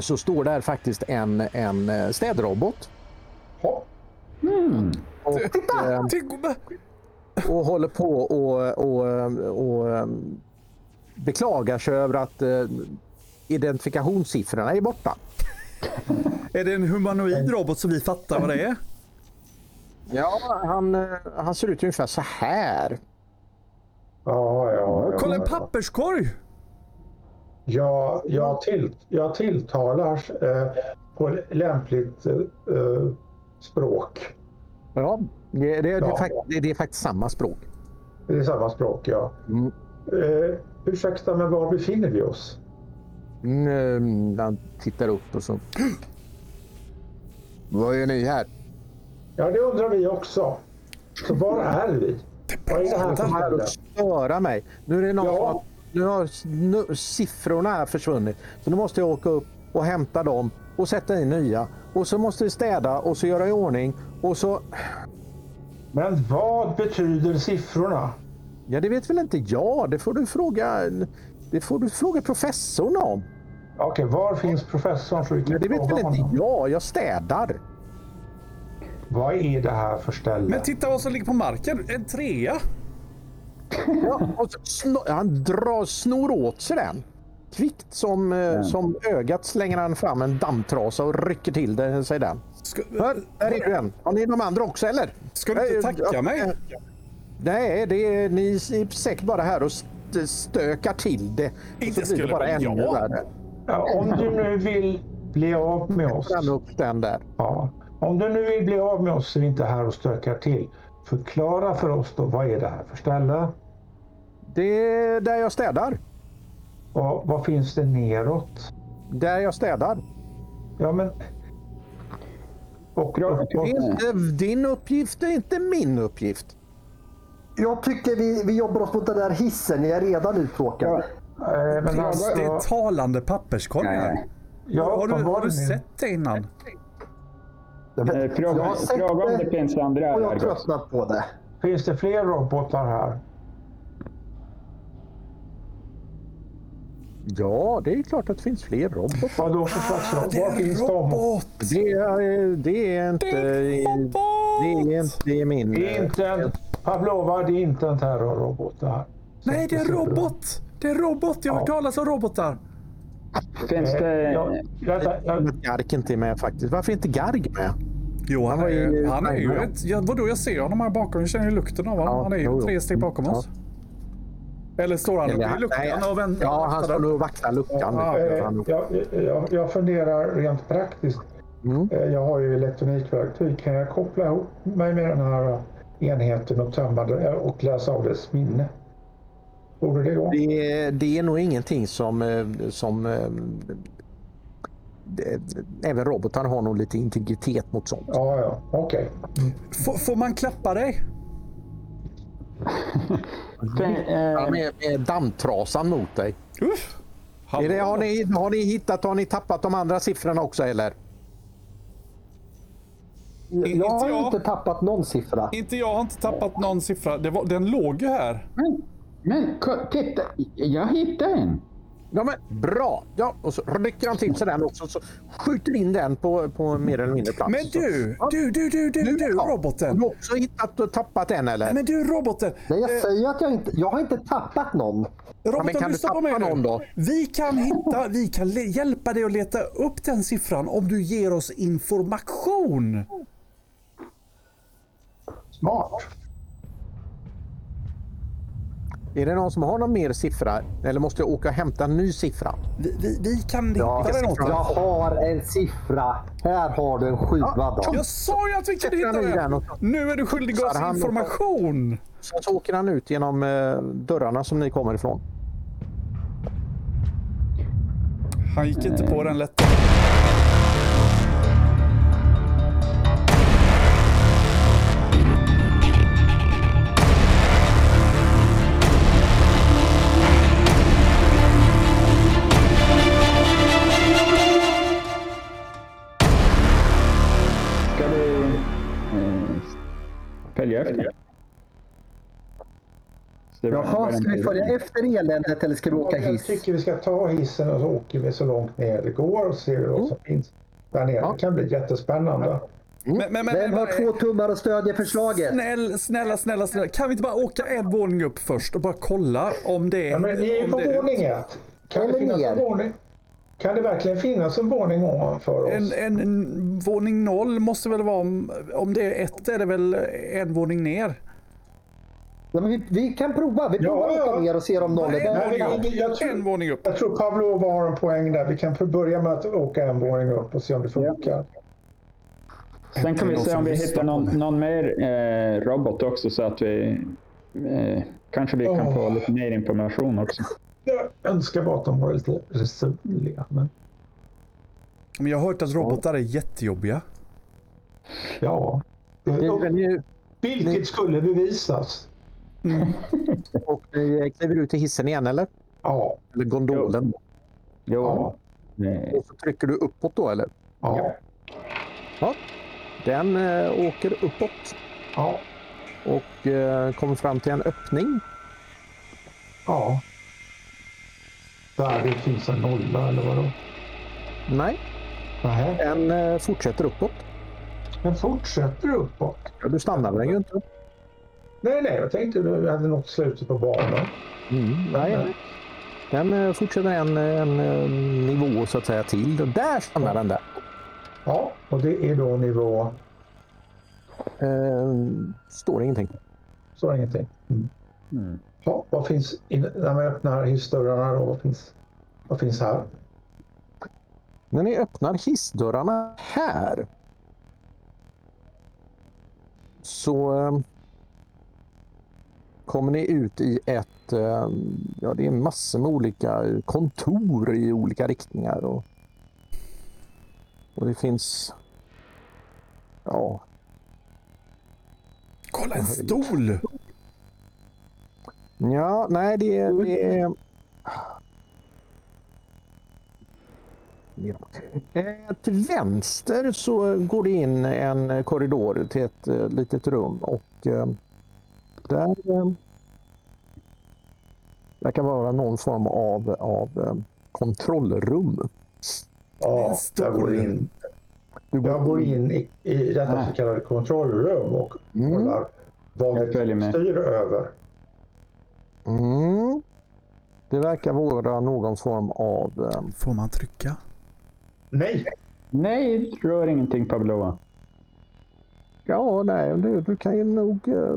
så står där faktiskt en, en eh, städrobot. Hopp. Och, eh, och håller på och, och, och eh, beklagar sig över att eh, identifikationssiffrorna är borta. Är det en humanoid robot så vi fattar vad det är? Ja, han, eh, han ser ut ungefär så här. Ja, ja, ja. Kolla en papperskorg! Jag, jag, till, jag tilltalar eh, på lämpligt eh, språk. Ja, det, det, det, är Ja. fakt- det, är faktiskt samma språk. Det är samma språk, ja. Mm. Eh, ursäkta, men var befinner vi oss? Mm, han tittar upp och så... Vad gör ni här? Ja, det undrar vi också. Så var är vi? Vad är det här för störa mig. Nu är det någon Ja. Nu har nu, siffrorna försvunnit. Så nu måste jag åka upp och hämta dem och sätta in nya. Och så måste vi städa och så göra i ordning. Och så... Men vad betyder siffrorna? Ja, det vet väl inte jag. Det får du fråga, det får du fråga professorn om. Okej, var finns professorn? Så Ja, det vet väl inte jag. Jag städar. Vad är det här för ställe? Men titta vad som ligger på marken. En trea. Ja, och så sno, han drar, snor åt sig den. Kvickt som, eh, som ögat slänger han fram en dammtrasa och rycker till det, sig den. Ska, Hör, där är du en. Har ni de andra också eller? ska du inte Nej, tacka ja, mig? eh, Nej, det är, ni är säkert bara här och st- stökar till det. Inte blir det skulle bara ännu jag? värre. Ja, om du nu vill bli av med oss. Bränn upp den där. Ja. Om du nu vill bli av med oss så är vi inte här och stökar till. Förklara för oss då, vad är det här för ställe? Det är där jag städar. Och vad finns det neråt? Där jag städar. Ja, men... Och, Bra. och, Det och, inte din uppgift, är inte min uppgift. Jag tycker vi, vi jobbar oss mot den där hissen. Ni är redan uttråkade. men alltså, Det är talande papperskorgar. Ja, Har du, har du sett det innan? Eh, Jag Fråga, har sett fråga om det det finns andra och jag har tröttnat på det. Finns det fler robotar här? Ja, det är klart att det finns fler robotar. Vad då för slags robot? Var finns de? robot! Det är, det är inte... Det är en Det är inte är min... Det är inte en... Pavlova, det är inte en terrorrobot det här. Nej, det är en robot! Det är en robot! Jag har hört Ja. talas om robotar. Finns det... Ja, vänta, jag, Garg inte är med faktiskt. Varför är inte Garg med? Jo, han, var är, ju- han är ju ett... Ja, vadå, jag ser honom här bakom. Jag känner ju lukten av honom. Ja, han är ju tre steg bakom Ja. oss. Eller står han uppe i luckan nej, och vänder? Ja, han står nog och vaktar luckan. Ja, eh, han jag, jag, jag funderar rent praktiskt. Mm. Eh, Jag har ju elektronikverktyg. Kan jag koppla ihop mig med den här enheten och tömma det och läsa av dess minne? Borde det gå? Det, är- det är nog ingenting som... eh, som eh, även robotar har nog lite integritet mot sånt. Ja, ja, okej. Får, får man klappa dig? Eh, med, med dammtrasan mot dig. Uff. Är det, har, ni, har ni hittat, har ni tappat de andra siffrorna också eller? Jag har jag. inte tappat någon siffra. Inte jag har inte tappat någon siffra. Det var, den låg ju här. men, men titta, jag hittade en. Ja men bra! Ja, och så rycker han till sig den också så skjuter in den på, på mer eller mindre plats. Men du, du, du, du, du, du, Ja. Har roboten. du också hittat och tappat en eller? Men du, roboten. Nej, jag Eh, säger att jag inte... Jag har inte tappat någon. Roboten, du lyssna på mig tappa nu. någon då? Vi kan hitta, vi kan hjälpa dig att leta upp den siffran om du ger oss information. Smart. Är det någon som har någon mer siffra? Eller måste jag åka och hämta en ny siffra? Vi, vi, vi kan Ja, hitta dig. jag har en siffra. Här har du en sjua Ja. Jag sa ju att vi kunde hitta den den. och- Nu är du skyldig Så oss information. Sen så åker han ut genom eh, dörrarna som ni kommer ifrån. Han gick inte på den lätt. Efter? Jaha, ska vi följa efter eländet eller ska vi åka Jag hiss? tycker vi ska ta hissen och så åker vi så långt ner det går och ser vad som finns där nere. Det kan bli jättespännande. Men, men, men, Vem har men- två tummar och stödjer förslaget? Snäll, snälla, snälla, snälla. Kan vi inte bara åka en våning upp först och bara kolla om det Ja, men ni är på våning ett. Kan det, finnas en ner. våning? Kan det verkligen finnas en våning ovanför oss? en, en, en våning noll måste väl vara, om, om det är ett är det väl en våning ner. Ja, men vi, vi kan prova. Vi Ja, provar att åka ja. ner och ser om någon är där. Jag tror- En våning upp. Jag tror Pavlova har en poäng där. Vi kan börja med att åka en våning upp och se om det funkar. Sen kan vi se om vi hittar någon, någon mer eh, robot också så att vi eh, kanske vi kan få Åh. lite mer information också. Jag önskar bara att de var lite resonliga. Men Men jag har hört att robotar är jättejobbiga. ja, det, vilket skulle bevisas. och ni kliver ut i hissen igen eller? Ja, Eller gondolen? Jo. Ja. Eh, Och så trycker du uppåt då eller? ja, Ja. Den eh, åker uppåt ja, och eh, kommer fram till en öppning. ja. Där det finns en nolla eller vadå? Nej, Nej, den eh, fortsätter uppåt. den fortsätter uppåt. Ja, du stannar den ju inte. Nej, nej, jag tänkte du hade nått slutet på banan. Mm, nej, den eh, fortsätter en, en, eh, nivå så att säga till. Och där stannar den där. Ja, och det är då nivå... Eh, står ingenting. Så ingenting. Mm. Mm. Ja, vad finns in, när man öppnar hissdörrarna då? Vad finns, vad finns här? När ni öppnar hissdörrarna här så eh, kommer ni ut i ett, eh, ja det är massor med olika kontor i olika riktningar. Och, och det finns, ja, Kolla en stol! Ja nej det är, det är Eh, Till vänster så går det in en korridor till ett eh, litet rum och eh, där verkar vara någon form av, av kontrollrum. Ja, jag går in, Du jag går in i, i detta så kallade kontrollrum och Mm. kollar vad Jag styr över. Mm. Det verkar vara någon form av... eh, Får man trycka? Nej, Nej, rör ingenting Pavlova. Ja, nej, du, du kan ju nog eh,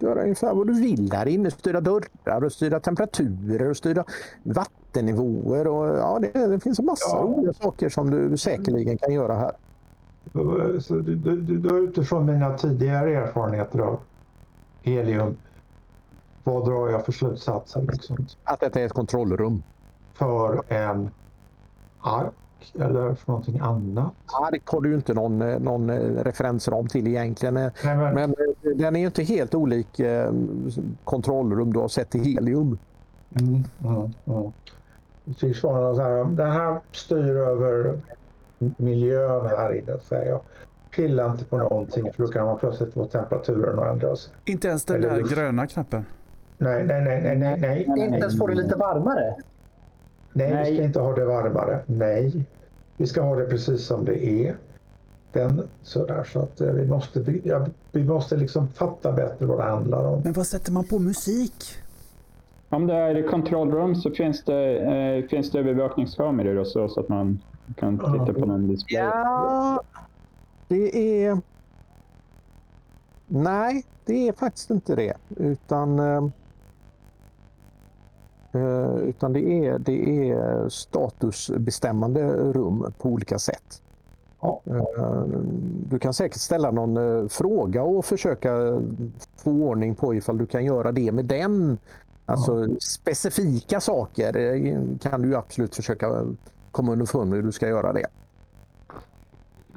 göra ungefär vad du vill här inne. Styra dörrar och styra temperaturer och styra vattennivåer. Och, ja, det, det finns en massa Ja. olika saker som du säkerligen kan göra här. så du, du, du, du, utifrån mina tidigare erfarenheter av helium, vad drar jag för slutsatser liksom, Att detta är ett kontrollrum. för en ark eller för någonting annat? Ark har du ju inte någon, eh, någon eh, referensram till egentligen. eh, Nej, men, Men den är ju inte helt olik eh, kontrollrum du har sett i helium. Mm, mm, mm. Det tycks vara något så här, det här styr över miljön här inne, säger jag. Pilla inte på någonting för då kan man plötsligt få temperaturen att ändras. Inte ens den Eller där gröna knappen. Nej, nej, nej, nej, nej, nej. Inte ens får det lite varmare. Nej, vi Nej. ska inte ha det varmare. Nej, vi ska ha det precis som det är. Den, sådär, så att eh, vi måste, vi, ja, vi måste liksom fatta bättre vad det handlar om. Men vad sätter man på musik? Om det är kontrollrum så finns det, eh, finns det övervakningskameror och så, så att man kan titta på någon display. Ja, det är... Nej, det är faktiskt inte det. Utan, eh, utan det, är, det är statusbestämmande rum på olika sätt. Ja. Eh, Du kan säkert ställa någon eh, fråga och försöka få ordning på ifall du kan göra det med den. Alltså specifika saker eh, kan du absolut försöka komma underfund med hur du ska göra det.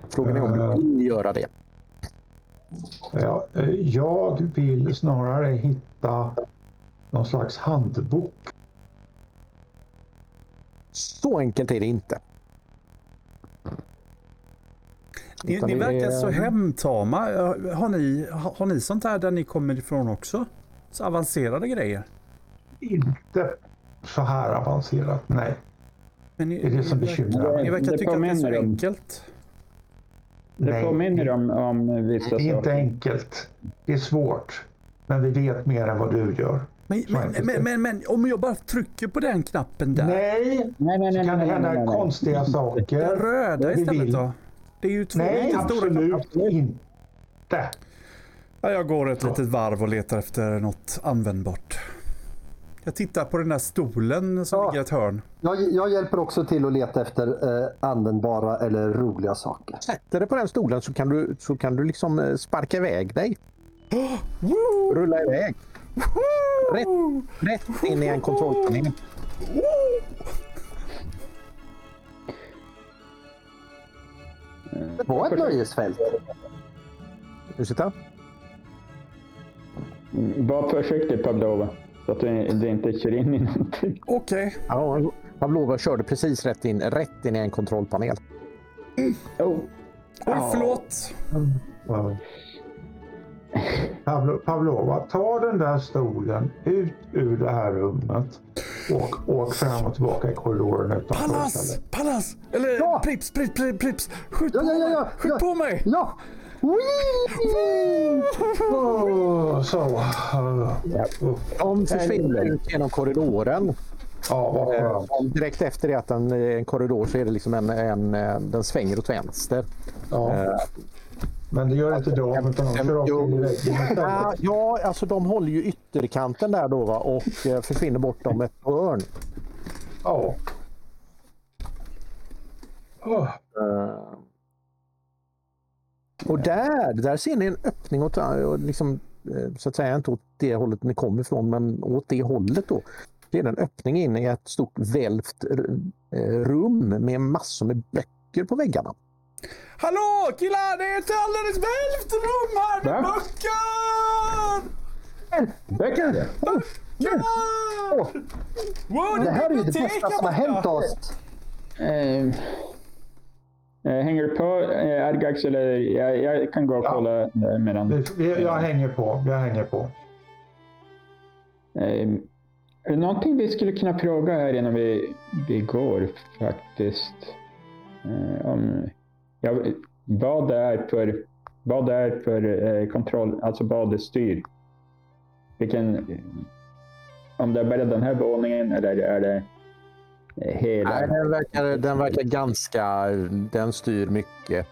Frågan är om Eh. du vill göra det. Ja, eh, jag vill snarare hitta någon slags handbok. Så enkelt är det inte. Ni, ni det verkar är- så hemtama. Har ni, har ni sånt här där ni kommer ifrån också? Så avancerade grejer. Inte så här avancerat, nej. Men ni, Det är det som ni, bekymrar ni mig. verkar Det tycka att det är så enkelt. Det Nej, påminner om, om vissa Det är inte saker. enkelt. Det är svårt. Men vi vet mer än vad du gör. Men, Så men, men, det. men, men om jag bara trycker på den knappen där. Nej, Nej, nej, det nej. kan nej, nej, hända konstiga Den saker. röda Vi istället vill- då? Det är ju två Nej, stora absolut knappar. inte. Ja, jag går ett litet varv och letar efter något användbart. Jag tittar på den där stolen som Ja. ligger i ett hörn. Jag, jag hjälper också till att leta efter eh, användbara eller roliga saker. Sätter dig på den stolen så kan du, så kan du liksom eh, sparka iväg dig. Rulla iväg. Rätt, rätt in i en kontrollpanel. Det var ett nöjesfält. Ursäkta? Mm, Var försiktig Pavlova. Så att du, du inte kör in i någonting. Okej. Ja, Pavlova körde precis rätt in, rätt in i en kontrollpanel. Oh. Oj, förlåt. Ja. Pavlo, Pavlova, ta den där stolen ut ur det här rummet och åk fram och tillbaka i korridoren utanför Pallas! Pallas! Eller Ja! Prips, Prips, Prips, Prips! Skjut Ja, på ja, ja! Skjut ja. på mig! Ja! Åh, så. De försvinner ut genom korridoren. Ja, vad Eh, Direkt efter det att den är en korridor så är det liksom en, en, eh, den svänger åt vänster. Ja. Men det gör inte de, utan de kör väggen Ja, ja, alltså de håller ju ytterkanten där då va? och eh, försvinner bort om ett hörn. Ja. Eh, Och där, där ser ni en öppning åt, liksom, eh, så att säga inte åt det hållet ni kom ifrån, men åt det hållet då. Det är en öppning in i ett stort välvt eh, rum med massor med böcker på väggarna. Hallå killar! Det är ett alldeles välvt rum här med Va? böcker! Böcker? Böcker! Wow, Det här är ju det bästa som har hänt oss. Eh, eh, hänger du på eh, Argax eller jag, jag kan gå och Ja. kolla eh, medan... Jag hänger på. Jag hänger på. Eh, är det någonting vi skulle kunna fråga här innan vi, vi går faktiskt? Eh, om, ja, vad det är för, vad det är för eh, kontroll, alltså vad det styr? Vilken, om det är bara den här våningen eller är det eh, hela? Nej, den, verkar, den verkar ganska... Den styr mycket.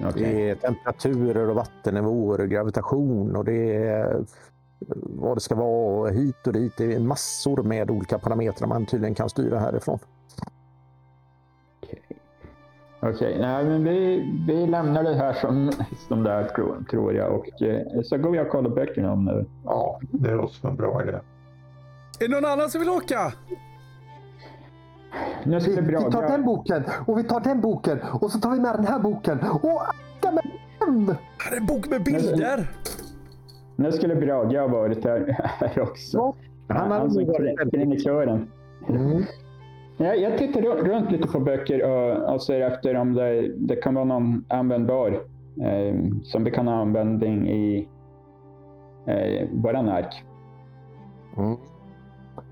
Okej. Det är temperaturer och vattennivåer och gravitation och det är vad det ska vara hit och dit. Det är massor med olika parametrar man tydligen kan styra härifrån. Okej, nej men vi, vi lämnar det här som, som det är tror, tror jag och eh, så går vi och kollar böckerna om nu. Ja, det låter som en bra idé. Är det någon annan som vill åka? Nu ska Vi, vi bra. tar Jag- den boken och vi tar den boken och så tar vi med den här boken och med den! Här är en bok med bilder! Nu skulle Brage ha varit här, här också. Ja, han hade nog varit kring- krinikören. Mm. Ja, jag tittar ru- runt lite på böcker och, och ser efter om det, det kan vara någon användbar eh, som vi kan ha användning i eh, våran ark. Mm.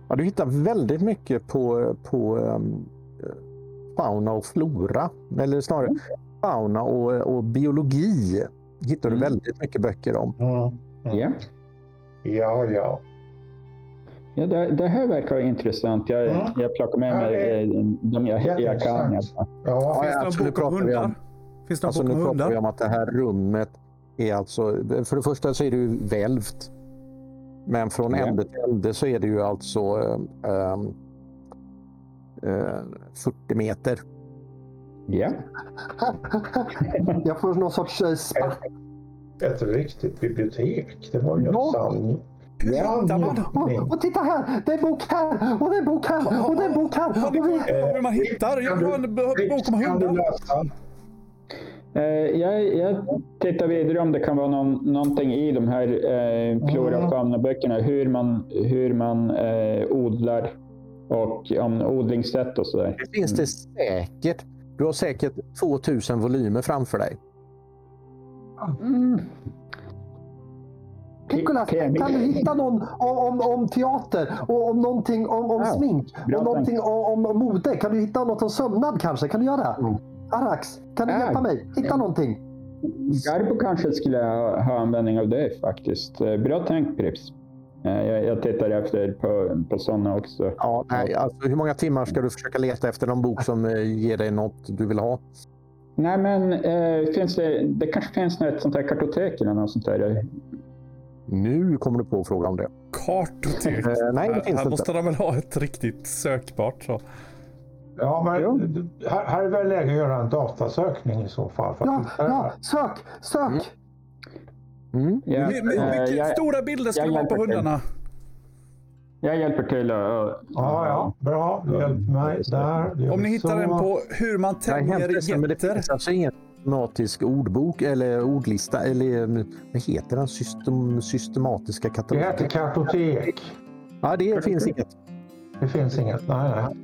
Ja, du hittar väldigt mycket på, på um, fauna och flora. Eller snarare fauna och, och biologi. hittar du Mm. väldigt mycket böcker om. Mm. Ja. Ja, ja. Ja, det, det här verkar intressant. Jag, Mm. jag plockar med mig eh, de jag, jag kan. Ja. Ja, Finns det alltså, någon nu bok om pratar vi om- hundar? Finns det någon Alltså, bok nu om pratar vi hundar? om att det här rummet är alltså, för det första så är det ju välvt. Men från Ja. ände till ände så är det ju alltså eh, eh, 40 meter. ja. Jag får någon sorts eh, spatt. ett riktigt bibliotek. Det var ju en Ja. sann... Hur man? Och, och titta här! Det är en bok här! Och det är en bok här! Och det är en bok här! Och vi... man hittar? Jag vill ha en bok om hundar. Eh, jag, jag tittar vidare om det kan vara någon, någonting i de här eh, flora och fauna-böckerna. Hur man, hur man eh, odlar och om odlingssätt och sådär. Det finns det säkert. Du har säkert 2000 volymer framför dig. Mm. Nicolas, P- kan du hitta någon om, om, om teater och om någonting om, om Ja, smink bra och någonting om, om mode? Kan du hitta något om sömnad kanske? Kan du göra det? Mm. Arax, kan du Ja. hjälpa mig? Hitta någonting. Garbo kanske skulle ha, användning av det faktiskt. Eh, Bra tänkt Prips. Eh, Jag, jag tittar efter på, på sådana också. Ja, nej, alltså, hur många timmar ska du försöka leta efter någon bok som eh, ger dig något du vill ha? Nej men eh, finns det, det kanske finns något sånt här kartotek eller något sånt där. Nu kommer du på att fråga om det. Kartotek. Eh, nej, det här finns här inte. måste de väl ha ett riktigt sökbart. Så. Ja, men här, här är väl läge att göra en datasökning i så fall. Ja, ja, här. sök, sök! Mm. Ja, Hur- hur eh, mycket jag, stora bilder ska vara på hundarna? jag hjälper till. Och, Ja, ja, bra. Du hjälper mig där. Det gör Om ni hittar så. en på hur man tämjer getter. Systematisk ordbok eller ordlista eller eh, vad heter den? System, systematiska Det katalog. heter kartotek. Ja, det finns inget. Det finns inget. Nej, nej.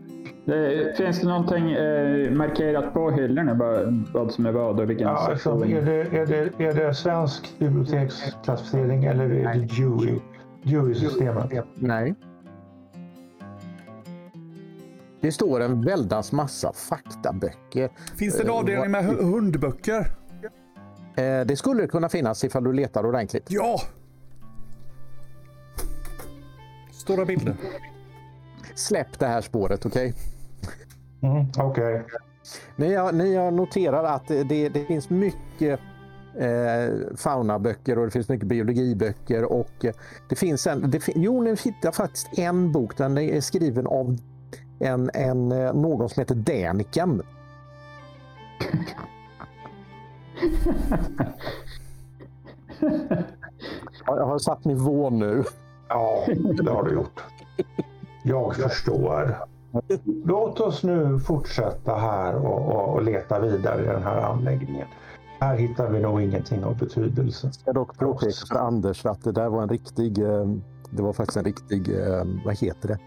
det, finns det någonting eh, markerat på hyllorna vad, vad som är vad och vilken Ja, alltså, är, det, är, det, är det svensk biblioteksklassificering eller är det Dewey? Dewey-systemet? Nej. Det står en väldans massa faktaböcker. Finns det en Eh, avdelning med hu- hundböcker? Eh, Det skulle kunna finnas ifall du letar ordentligt. Ja! Stora bilder. Släpp det här spåret, okej? Mm, Okej. Ni, har- ni har noterar att det, det finns mycket eh, faunaböcker och det finns mycket biologiböcker och det finns en... Det, jo, ni hittar faktiskt en bok. Den är skriven av en, en, eh, någon som heter Däniken. Ja, Jag har satt nivån nu. Ja, det har du gjort. Jag förstår. Låt oss nu fortsätta här och, och, och leta vidare i den här anläggningen. Här hittar vi nog ingenting av betydelse. Jag ska dock påpeka för Anders att det där var en riktig... eh, Det var faktiskt en riktig... eh, Vad heter det?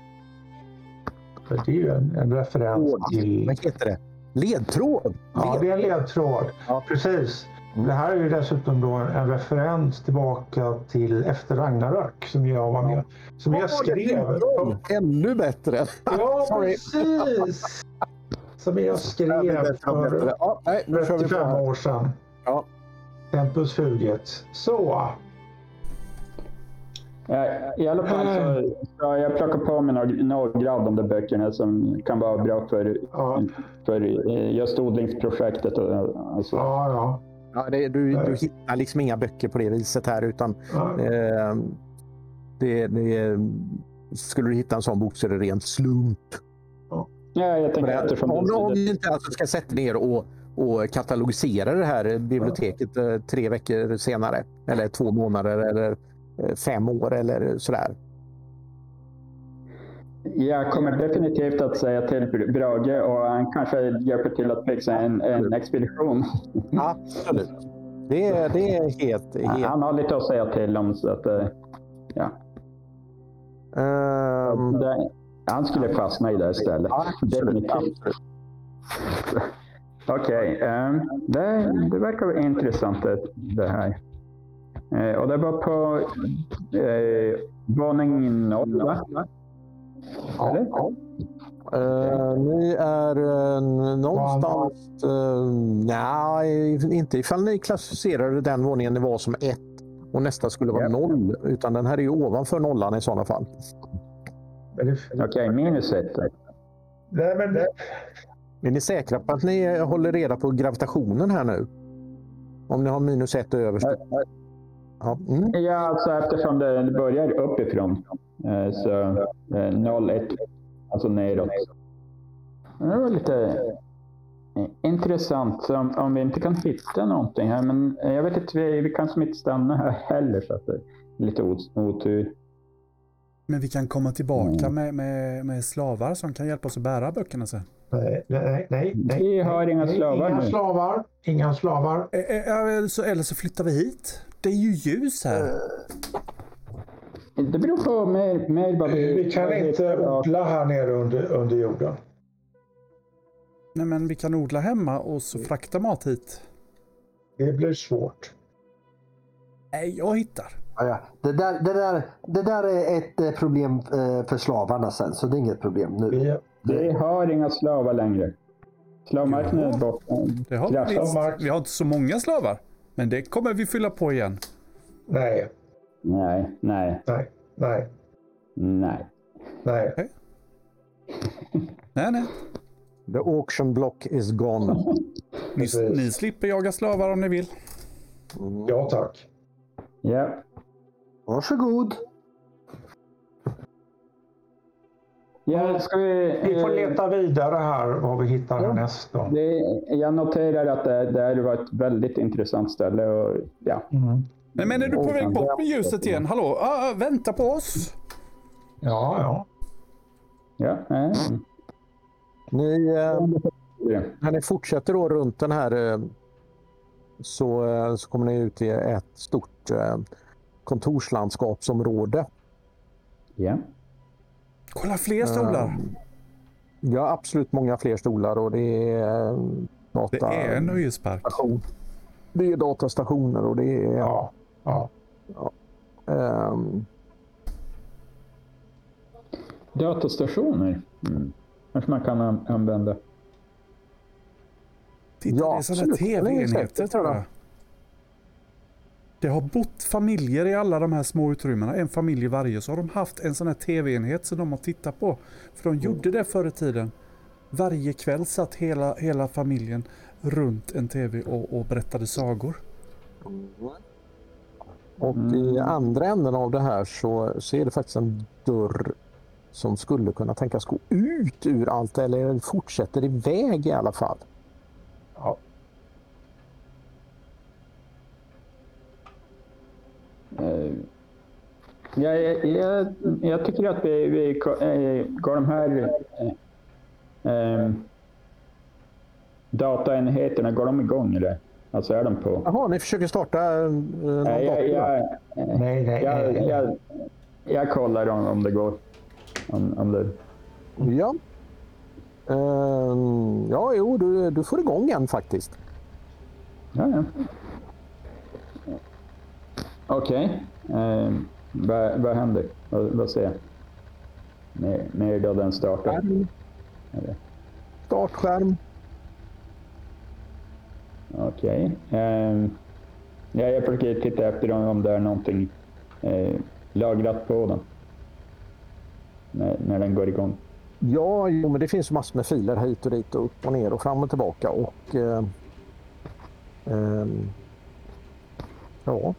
För det är ju en, en referens till... Vad heter det? Ledtråd! Ja, det är en ledtråd. Ja. Precis. Mm. Det här är ju dessutom då en referens tillbaka till efter Ragnarök som jag var med Som jag skrev. Ännu bättre! Ja, precis! Som jag skrev för Ja, nej, nu kör vi på 35 här. år sedan. Ja. Tempus Fuget. Så. Ja, I alla fall så, så jag plockar på mig några, några av de där böckerna som kan vara bra för, Ja, för eh, just odlingsprojektet. och- Alltså. ja. ja. Ja, det, du, du hittar liksom inga böcker på det viset här utan ja. eh, det, det, skulle du hitta en sån bok så är det rent slump. Ja, jag tänker eftersom Om, om det, ni inte alltså ska sätta ner och, och katalogisera det här biblioteket eh, tre veckor senare eller två månader eller eh, fem år eller sådär. jag kommer definitivt att säga till Br- Brage och han kanske hjälper till att fixa en, en expedition. Absolut. Det, är- det är helt... helt Han har lite att säga till om så att eh, ja. ehm, det, han skulle fastna i det istället. absolut, Definitivt. absolut. Okej, ehm, det, det verkar intressant det här. Eh, och det var på eh, våning noll, va? Eller? Eh, ni är uh, någonstans... Uh, nej, inte ifall ni klassificerade den våningen ni var som ett och nästa skulle vara Japp. noll. Utan den här är ju ovanför nollan i sådana fall. Okej, minus ett. nej, men det, Är ni säkra på att ni eh, håller reda på gravitationen här nu? Om ni har minus ett överst. Ja. Mm. Ja, alltså eftersom det det börjar uppifrån. Eh, så eh, 0, 1, alltså neråt. Det var lite eh, intressant. Så om, om vi inte kan hitta någonting här, men eh, jag vet inte, vi, vi kan som inte stanna här heller så att det är lite ot- otur. Men vi kan komma tillbaka Mm. med, med, med slavar som kan hjälpa oss att bära böckerna sen. nej, nej, nej, nej. Vi har inga slavar Inga nu. slavar. Inga slavar. Eh, eh, eller så, eller så flyttar vi hit. Det är ju ljus här. Det beror på mer, mer vad vi... Vi kan inte odla här nere under, under jorden. Nej, men vi kan odla hemma och så frakta mat hit. Det blir svårt. Nej, jag hittar. Ja, ja. Det, där, det, där, det där är ett eh, problem eh, för slavarna sen, så det är inget problem nu. Vi, Vi har inga slavar längre. Slavmarknaden är borta. Det har visst. vi har inte så många slavar. Men det kommer vi fylla på igen. nej, Nej, nej, nej, nej, nej. nej. Nej, nej. The auction block is gone. Ni, ni slipper jaga slavar om ni vill. Ja tack. Ja, Varsågod. Ja ska vi... Vi får eh, leta vidare här vad vi hittar härnäst. Då. Det, jag noterar att det, det här var ett väldigt intressant ställe. Och, ja. Mm. Men, men är du på väg bort med ljuset igen? Hallå? Ah, vänta på oss. Ja, ja. Ja, eh, Ni, eh, ja. när ni fortsätter då runt den här eh, så, eh, så kommer ni ut i ett stort eh, kontorslandskapsområde. ja. Kolla fler stolar. Ja, absolut många fler stolar och det är eh, Det data, är en nöjespark. station. Det är datastationer och det är ja, ja. ehm, Datastationer. Mm. Kanske man kan an- använda. Titta, Ja, det är sådana. Det tv-enheter tror jag. Det har bott familjer i alla de här små utrymmena. En familj i varje. Så har de haft en sån här tv-enhet som de har tittat på. För de gjorde det förr i tiden. Varje kväll satt hela, hela familjen runt en tv och, och berättade sagor. Och i andra änden av det här så, så är det faktiskt en dörr som skulle kunna tänkas gå ut ur allt eller fortsätter iväg i alla fall. ja. Jag, jag, jag, jag tycker att vi, vi ko- eh, går de här eh, eh, dataenheterna, går de igång eller? Alltså är de på? Jaha, ni försöker starta eh, någon Nej, jag, dator? jag, Nej, nej, jag, nej. jag, jag kollar om, om det går. Om, om det, Ja. Ehm, ja, jo, du, du får igång en faktiskt. ja, ja. Okej. Eh, vad, vad händer? Vad, vad ser jag? När, när då den startar? Skärm. Startskärm. Okej. Ehm, ja, jag försöker titta efter om, om det är någonting eh, lagrat på den. När, när den går igång. Ja, jo, men det finns massor med filer hit och dit och upp och ner och fram och tillbaka. Och, eh, ehm, ja,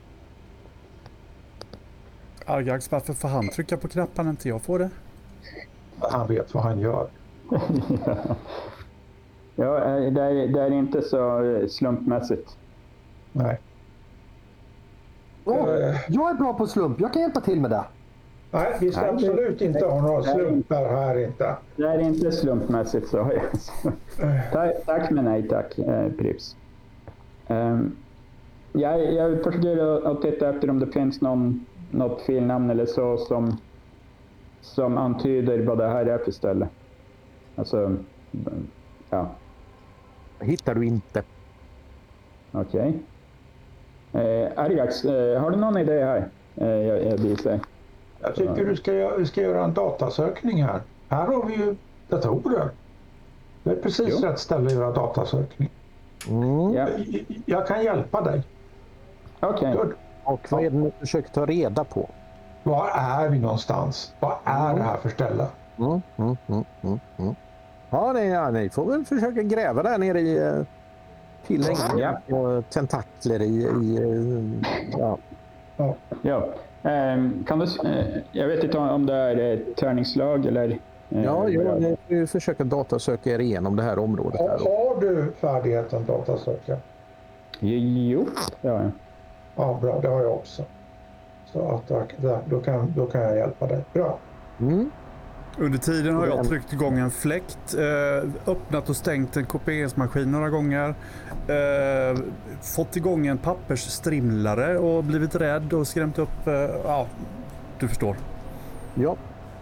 Argax, varför får han trycka på knapparna inte jag får det? Han vet vad han gör. ja, eh, det är, det är inte så eh, slumpmässigt. Nej. Eh. jag är bra på slump. Jag kan hjälpa till med det. Nej, vi ska Nej, det- absolut inte ha några slumpar här inte. Det är inte slumpmässigt så. tack, tack men nej tack, eh, Prips. Um, jag, jag försöker att- att titta efter om det finns någon, något filnamn eller så som, som antyder vad det här är för ställe. Alltså, ja, hittar du inte. okej. Eh, Argax, eh, har du någon idé här? Eh, jag, jag visar. Jag tycker du ska, ska göra en datasökning här. Här har vi ju datorer. Det är precis Jo. rätt ställe att göra datasökning. Mm. Ja, Jag kan hjälpa dig. okej. Good. Och vad är det ni försöker ta reda på? Var är vi någonstans? Vad är det här för ställe? Mm, mm, mm, mm, mm. Ja, nej, ja, ni får väl försöka gräva där nere i eh, tillhängen och tentakler i... i eh, ja. Ja. Ehm, kan du, eh, jag vet inte om- det är tärningslag eller... Ja, det är. ni får ju försöka datasöka er igenom det här området. Har, Här. har du färdigheten datasöka? Jo, ja. Ja, bra. Det har jag också. Så att då, då, kan, då kan jag hjälpa dig. Bra. Mm. Under tiden har jag tryckt igång en fläkt, eh, öppnat och stängt en kopieringsmaskin några gånger. Eh, fått igång en pappersstrimlare och blivit rädd och skrämt upp, eh, ja, du förstår. Ja.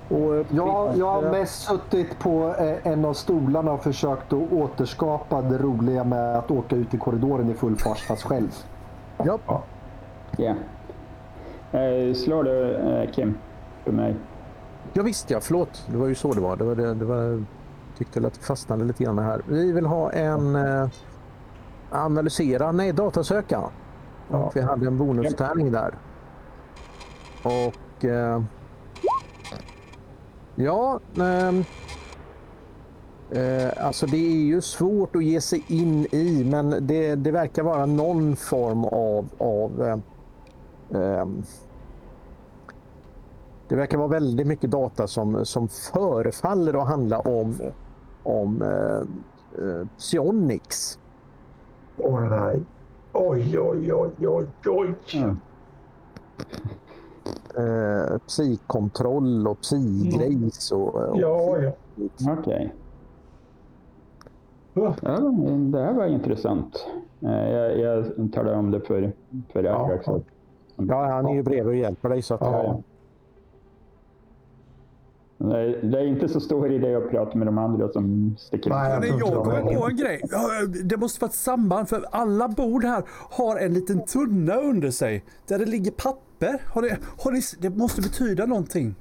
Och, Jag, jag har mest suttit på en av stolarna och försökt att återskapa det roliga med att åka ut i korridoren i full fart fast själv. Ja. Ja. Eh, slår du eh, Kim för mig? Ja, visst ja, förlåt. Det var ju så det var. Det var, det, det var tyckte att det fastnade lite grann här. Vi vill ha en eh, analysera, nej datasöka. Ja. Vi hade en bonustärning där. Och eh, ja, ehm, eh, alltså det är ju svårt att ge sig in i, men det, det verkar vara någon form av, av eh, det verkar vara väldigt mycket data som, som förefaller att handla om, om eh, eh, psionics. Nej. Oj, oj, oj, oj, oj. Mm. Eh, psykkontroll och psygrejs. Och, och Ja, ja. Okej. Uh, Ja, det här var intressant. Eh, Jag, jag talar om det för, för Ja, Ajax. Ja. Han är ju bredvid och hjälper dig. Så att, Ja. Det är, det är inte så stor idé att prata med de andra som sticker Nej, Men jag kommer på en grej. Det måste vara ett samband för alla bord här har en liten tunna under sig där det ligger papper. Har det, har det, det måste betyda någonting.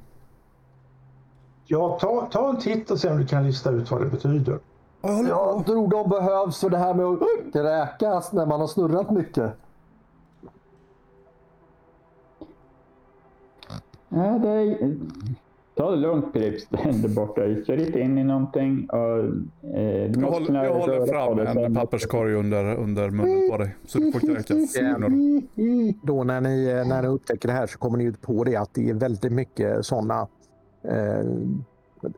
ja ta, ta en titt och se om du kan lista ut vad det betyder. Jag tror de behövs för det här med att räkas när man har snurrat mycket. Ja, det är... Ta det lugnt Prips där borta. Kör inte in i någonting. Och, eh, du Jag håller, jag håller fram en papperskorg under, under munnen på dig. Så du får kräkas. då när ni, eh, när ni upptäcker det här så kommer ni ut på det att det är väldigt mycket sådana eh,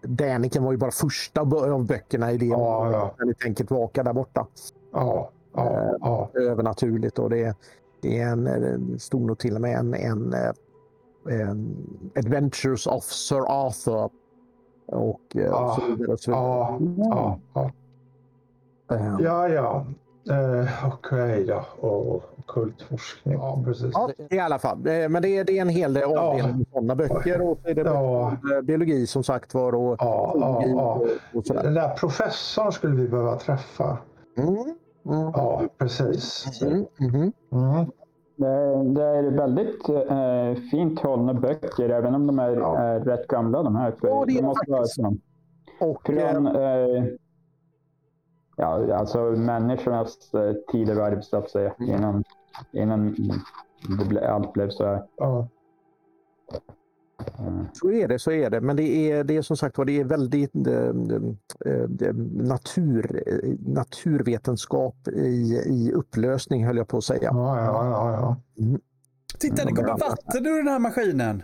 Däniken var ju bara första av böckerna i det. Ja, ja. När ni tänker tillbaka där borta. Ja, ja, ja. Övernaturligt och det, det är en, en stor nog till och med en, eh, en Adventures of Sir Arthur. Och, eh, Ja, så vidare. Och så vidare. Ja, ja, ja. Eh, Ja, ja. Eh, Okej då. Och kultforskning. Ja, precis. Ja, i alla fall. Eh, Men det är, det är en hel del avdelning sådana böcker. Och så är det Ja. eh, biologi som sagt var. Och, Ja, ja, ja. och, sådär. Den där professorn skulle vi behöva träffa. Mm, mm, Ja, precis. mm, mhm. Mm. Det, är- väldigt eh, fint hållna böcker, även om de är, Ja. är rätt gamla. De här. För Ja, det är de måste vara från, Och, eh, från eh, ja, alltså människornas eh, så att säga. Mm. Innan, innan det ble, allt blev så här. Ja. Så är det, så är det. Men det är, det är som sagt var, det är väldigt eh, eh, natur, eh, naturvetenskap i, i upplösning höll jag på att säga. Ja, ja, ja, ja. Titta, det kommer vatten ur den här maskinen.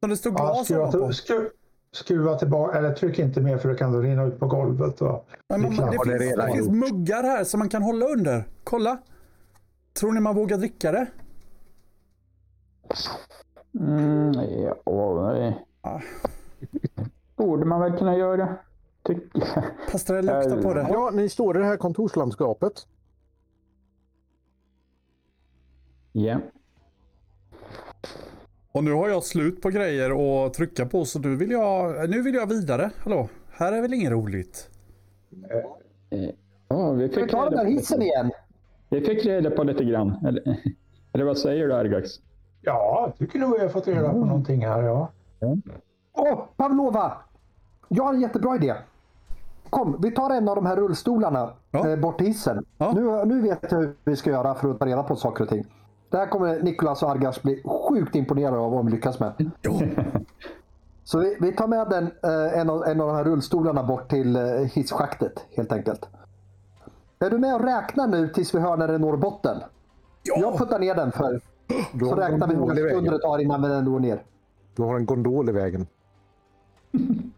Som det stod ja glas skruva, ovanpå. till, skru, skruva tillbaka, eller tryck inte mer för det kan rinna ut på golvet. Och, Men man, Det är det, det finns, det finns muggar här som man kan hålla under. Kolla. Tror ni man vågar dricka det? Mm, ja, det Ah. borde man väl kunna göra, tycker jag. Pastor det luktar på det. Ja, ni står i det här kontorslandskapet. Ja. Och nu har jag slut på grejer att trycka på så nu vill jag, nu vill jag vidare. Hallå, här är väl inget roligt? Eh, ja, vi, Ska vi fick ta den reda där på, hissen igen? vi fick reda på lite grann. Eller, eller vad säger du Argax? Ja, jag tycker nog vi har fått reda på någonting här. Ja. Åh, Pavlova! Jag har en jättebra idé. Kom, vi tar en av de här rullstolarna Ja. eh, bort till hissen. Ja. Nu, nu vet jag hur vi ska göra för att ta reda på saker och ting. Det här kommer Nikolas och Argas bli sjukt imponerade av om vi lyckas med. Så vi, vi tar med den, eh, en, av, en av de här rullstolarna bort till eh, hisschaktet helt enkelt. Är du med och räknar nu tills vi hör när det når botten? Jag ja. puttar ner den för Du så har en räknar vi hur många gondol i sekunder vägen. det tar innan den når ner. Du har en gondol i vägen.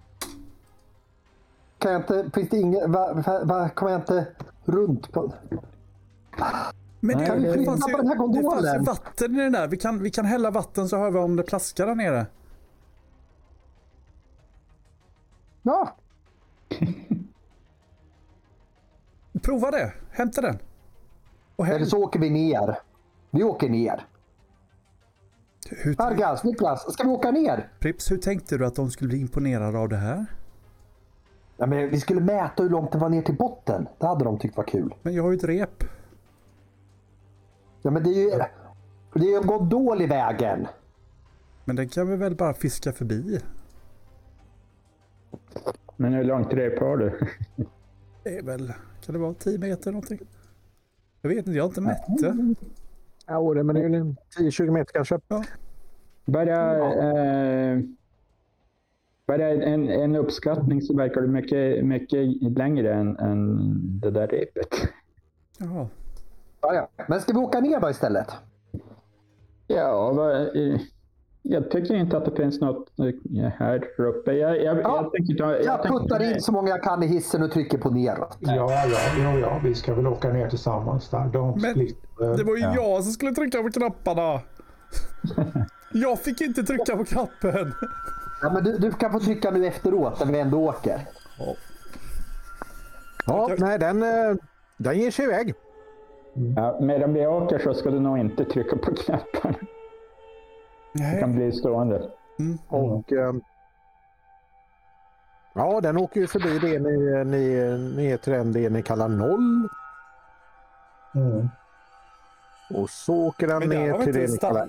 Kan jag inte, finns det inget, va, va, va, kommer jag inte runt på? Men det, Kan vi det, flytta fanns ju, den här det fanns ju gondolen? vatten i den där. Vi kan, vi kan hälla vatten så hör vi om det plaskar där nere. Ja, Prova det. Hämta den. Eller så åker vi ner. Vi åker ner. Hur, Argas, Niklas, ska vi åka ner? Prips, hur tänkte du att de skulle bli imponerade av det här? Ja, men vi skulle mäta hur långt det var ner till botten. Det hade de tyckt var kul. Men jag har ju ett rep. Ja, men det är ju... Det är ju en gondol i vägen. Men den kan vi väl bara fiska förbi? Men hur långt rep har du? Det är väl, kan det vara 10 meter någonting? Jag vet inte, jag har inte mätt det. Ja, det- men det är ju 10-20 meter kanske. Bara, eh, bara en, en uppskattning så verkar du mycket, mycket längre än, än det där repet. Ja, ja. Men ska vi åka ner då istället? Ja, vad, eh, jag tycker inte att det finns något eh, här uppe. Jag, jag, Ja, jag, tänker Jag tänker- puttar in så många jag kan i hissen och trycker på neråt. Ja, ja, ja, ja, vi ska väl åka ner tillsammans där. Don't Men split. eh, Det var ju Ja. jag som skulle trycka på knapparna. Jag fick inte trycka på knappen. Ja, men du, du kan få trycka nu efteråt när vi ändå åker. Ja, nej, den, eh, den ger sig iväg. Ja, medan vi åker så ska du nog inte trycka på knapparna. Det kan bli stående. Och, eh, ja, den åker ju förbi det ni, ni, ner till den det ni kallar noll. Mm. Och så åker den ner till det ni kallar...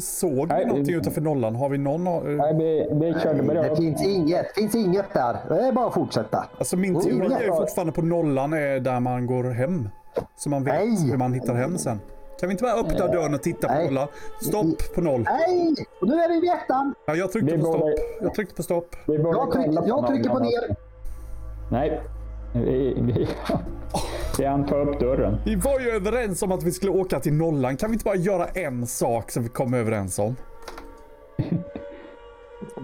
Såg vi någonting utanför nollan? Har vi någon... Nej, vi, vi körde bara Det finns inget, finns inget där. Det är bara att fortsätta. Alltså min teori är ju fortfarande på nollan är där man går hem. Så man vet Nej. hur man hittar hem sen. Kan vi inte bara öppna dörren och titta på Nej. nollan? Stopp på noll. Nej! Och nu är vi vid ettan. Ja, jag tryckte Vi på borde- stopp. Jag tryckte på stopp. Jag, tryck, jag trycker på ner. Nej, vi, vi, vi hann ta upp dörren. Vi var ju överens om att vi skulle åka till nollan. Kan vi inte bara göra en sak som vi kom överens om?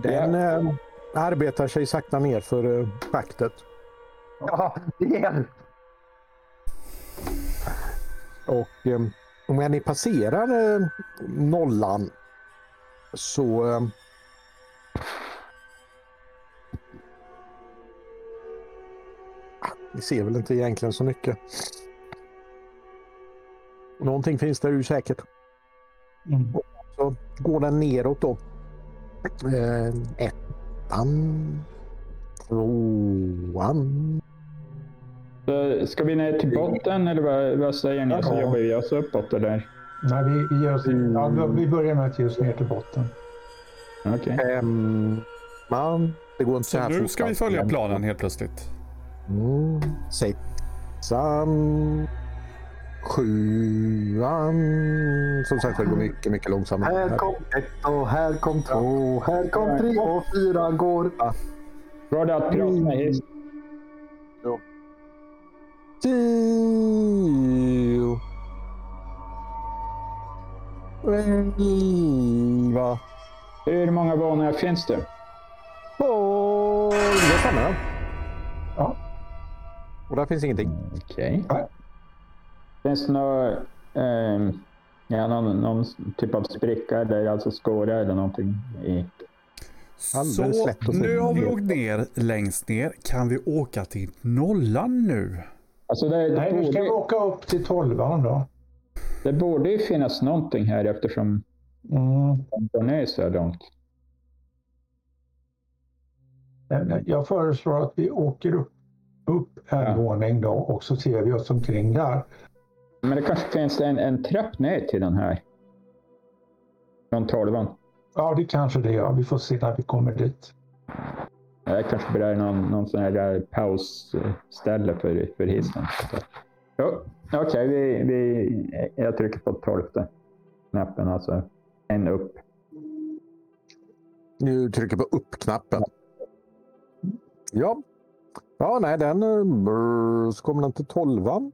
Den eh, arbetar sig sakta ner för eh, schaktet. Ja, det är Och eh, när ni passerar eh, nollan så eh, Ni ser väl inte egentligen så mycket. Någonting finns där ju säkert. Mm. Så går den neråt då. Eh, ettan. Tvåan. Så Ska vi ner till botten eller vad, vad säger ni? Så Ja. jobbar vi oss uppåt eller? Nej, vi, vi, oss, ja, vi- börjar med att ge oss ner till botten. Okej. Femman. Det går inte så Så här nu ska vi följa planen helt plötsligt. Mm, sexan. Sjuan. Som sagt det går mycket, mycket långsammare. Här kom ett och här kom två. Här kom tre och fyra går. Går det att prata med hiss? Tio. Elva. Hur många våningar finns det? Tolv. Det stämmer. Och där finns ingenting. Okej. Nej. Finns det någon, ehm, ja, någon, någon typ av spricka eller alltså skåra eller någonting i? Så nu har vi åkt ner längst ner. Kan vi åka till nollan nu? Alltså det, det, Nej, nu ska vi borde, åka upp till tolvan då. det borde ju finnas någonting här eftersom Mm. de går ner så långt. Jag föreslår att vi åker upp, upp en Ja. våning då och så ser vi oss omkring där. Men det kanske finns en, en trapp ner till den här. Från tolvan. Ja, det kanske det gör. Vi får se när vi kommer dit. Det kanske är någon, någon sån här där pausställe för, för hissen. Jo, Okej, vi, vi, jag trycker på tolfte knappen, alltså en upp. Nu trycker på upp-knappen. Ja. Ja, nej, den... eh, brr, Så kommer den till tolvan.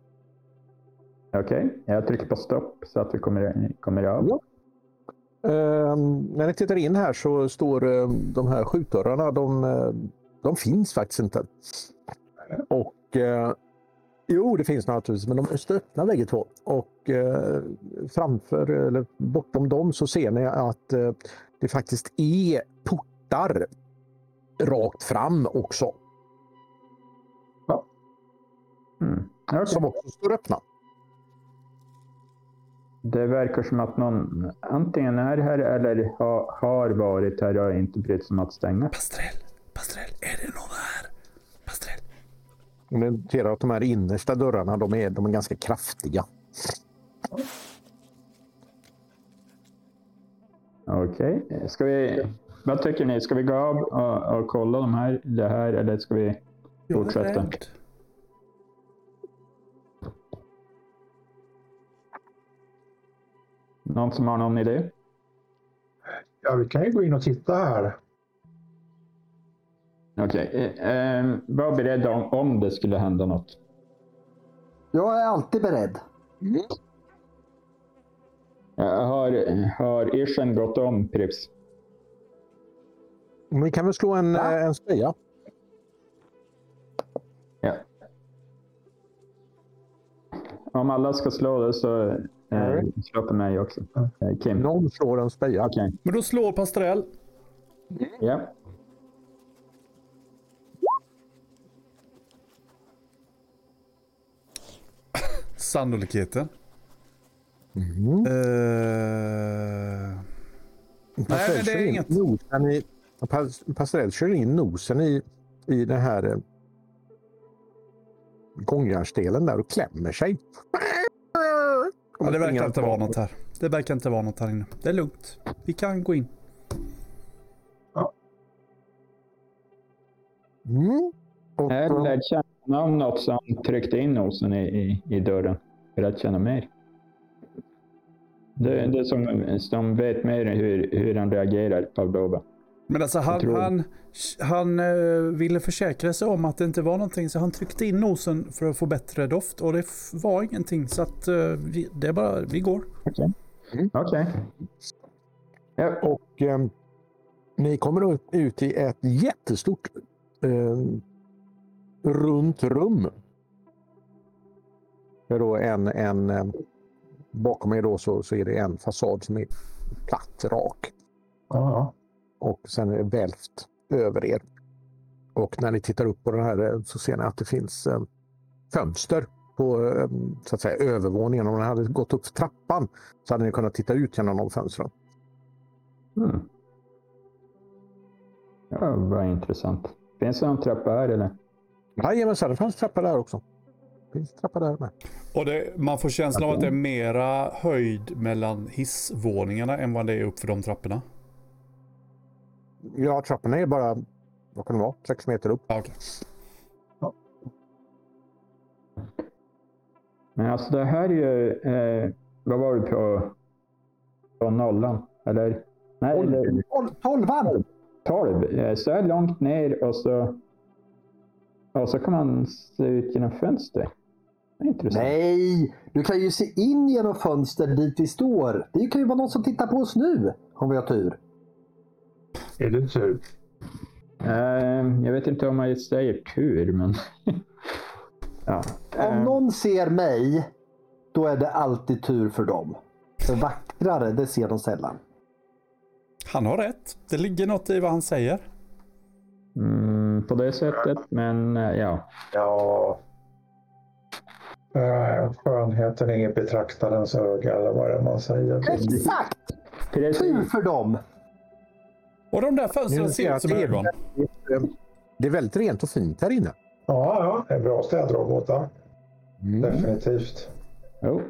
Okej, jag trycker på stopp så att vi kommer, kommer av. Ja. Eh, när ni tittar in här så står eh, de här skjutdörrarna, de, eh, de finns faktiskt inte. Och eh, Jo, det finns naturligtvis, men de är stöpna bägge två. Och eh, framför, eller bortom dem, så ser ni att eh, det faktiskt är portar rakt fram också. Mm. Okej. Som också står öppna. Det verkar som att någon antingen är här eller ha, har varit här och inte brytt sig om att stänga. Pastrell, Pastrell, är det någon här? Pastrell. Ni noterar att de här innersta dörrarna de är, de är ganska kraftiga. Okej. Ska vi... Vad tycker ni? Ska vi gå av och, och kolla de här, det här eller ska vi Jag är fortsätta? rädd. Någon som har någon idé? Ja, vi kan ju gå in och titta här. Okej. Eh, eh, var beredd om, om det skulle hända något. Jag är alltid beredd. Jag har, har Irschen gått om Prips? Men Vi kan väl slå en, Ja. eh, en spöja. Ja. Om alla ska slå det så eh, Nej. slå på mig också. Eh, Kim. Någon slår en spöja. Okej. Men då slår Pastrell. Ja. Sannolikheten. Mm. Eh, Pastrell men det är inget. Nosen i, Pas- Pastrell kör in nosen i, i den här eh, gångjärnsdelen där och klämmer sig. Ja, det verkar inte vara något här. Det verkar inte vara något här inne. Det är lugnt. Vi kan gå in. Mm. Och, Jag lärde känna om något som tryckte in nosen i, i, i dörren för att känna mer. Det, det är som, som vet mer hur, hur han reagerar, Pavlova. Men alltså han, tror- han, han eh, ville försäkra sig om att det inte var någonting så han tryckte in nosen för att få bättre doft och det var ingenting så att eh, vi, det är bara, vi går. Okej. Mm. Okej. Ja, och eh, ni kommer ut- ut i ett jättestort eh, runt rum. Det är då en, en, eh, bakom er då så, så är det en fasad som är platt, rak. Ja, och sen är det välvt över er. Och när ni tittar upp på den här eh, så ser ni att det finns eh, fönster på eh, så att säga, övervåningen. Om ni hade gått upp för trappan så hade ni kunnat titta ut genom de fönstren. mm. ja vad intressant. Finns det någon trappa här eller? Jajamensan, det fanns trappa där också. Det finns trappa där med. Och det, man får känslan av att det är mera höjd mellan hissvåningarna än vad det är upp för de trapporna. Ja, trapporna är bara, vad kan det vara, sex meter upp. Ja, okej. Men alltså det här är ju, eh, vad var det på, på nollan? Eller? Nej, eller Tol- Tolvan! 12. Eh, Så här långt ner och så, och så kan man se ut genom intressant. Nej, du kan ju se in genom fönster dit vi står. Det kan ju vara någon som tittar på oss nu, om vi har tur. Är det tur? Eh, jag vet inte om jag säger tur, men... ja. Om Eh, någon ser mig, då är det alltid tur för dem. För vackrare, det ser de sällan. Han har rätt. Det ligger något i vad han säger. mm, på det sättet, men eh, ja. Ja. Skönheten är i betraktarens öga eller vad det är man säger. Exakt! Tur för dem! Och de där fönstren Nu ser ut som det är- ögon. Det är väldigt rent och fint här inne. Ja, ja, det är bra städrobotar. Mm. Definitivt. Jo. Finns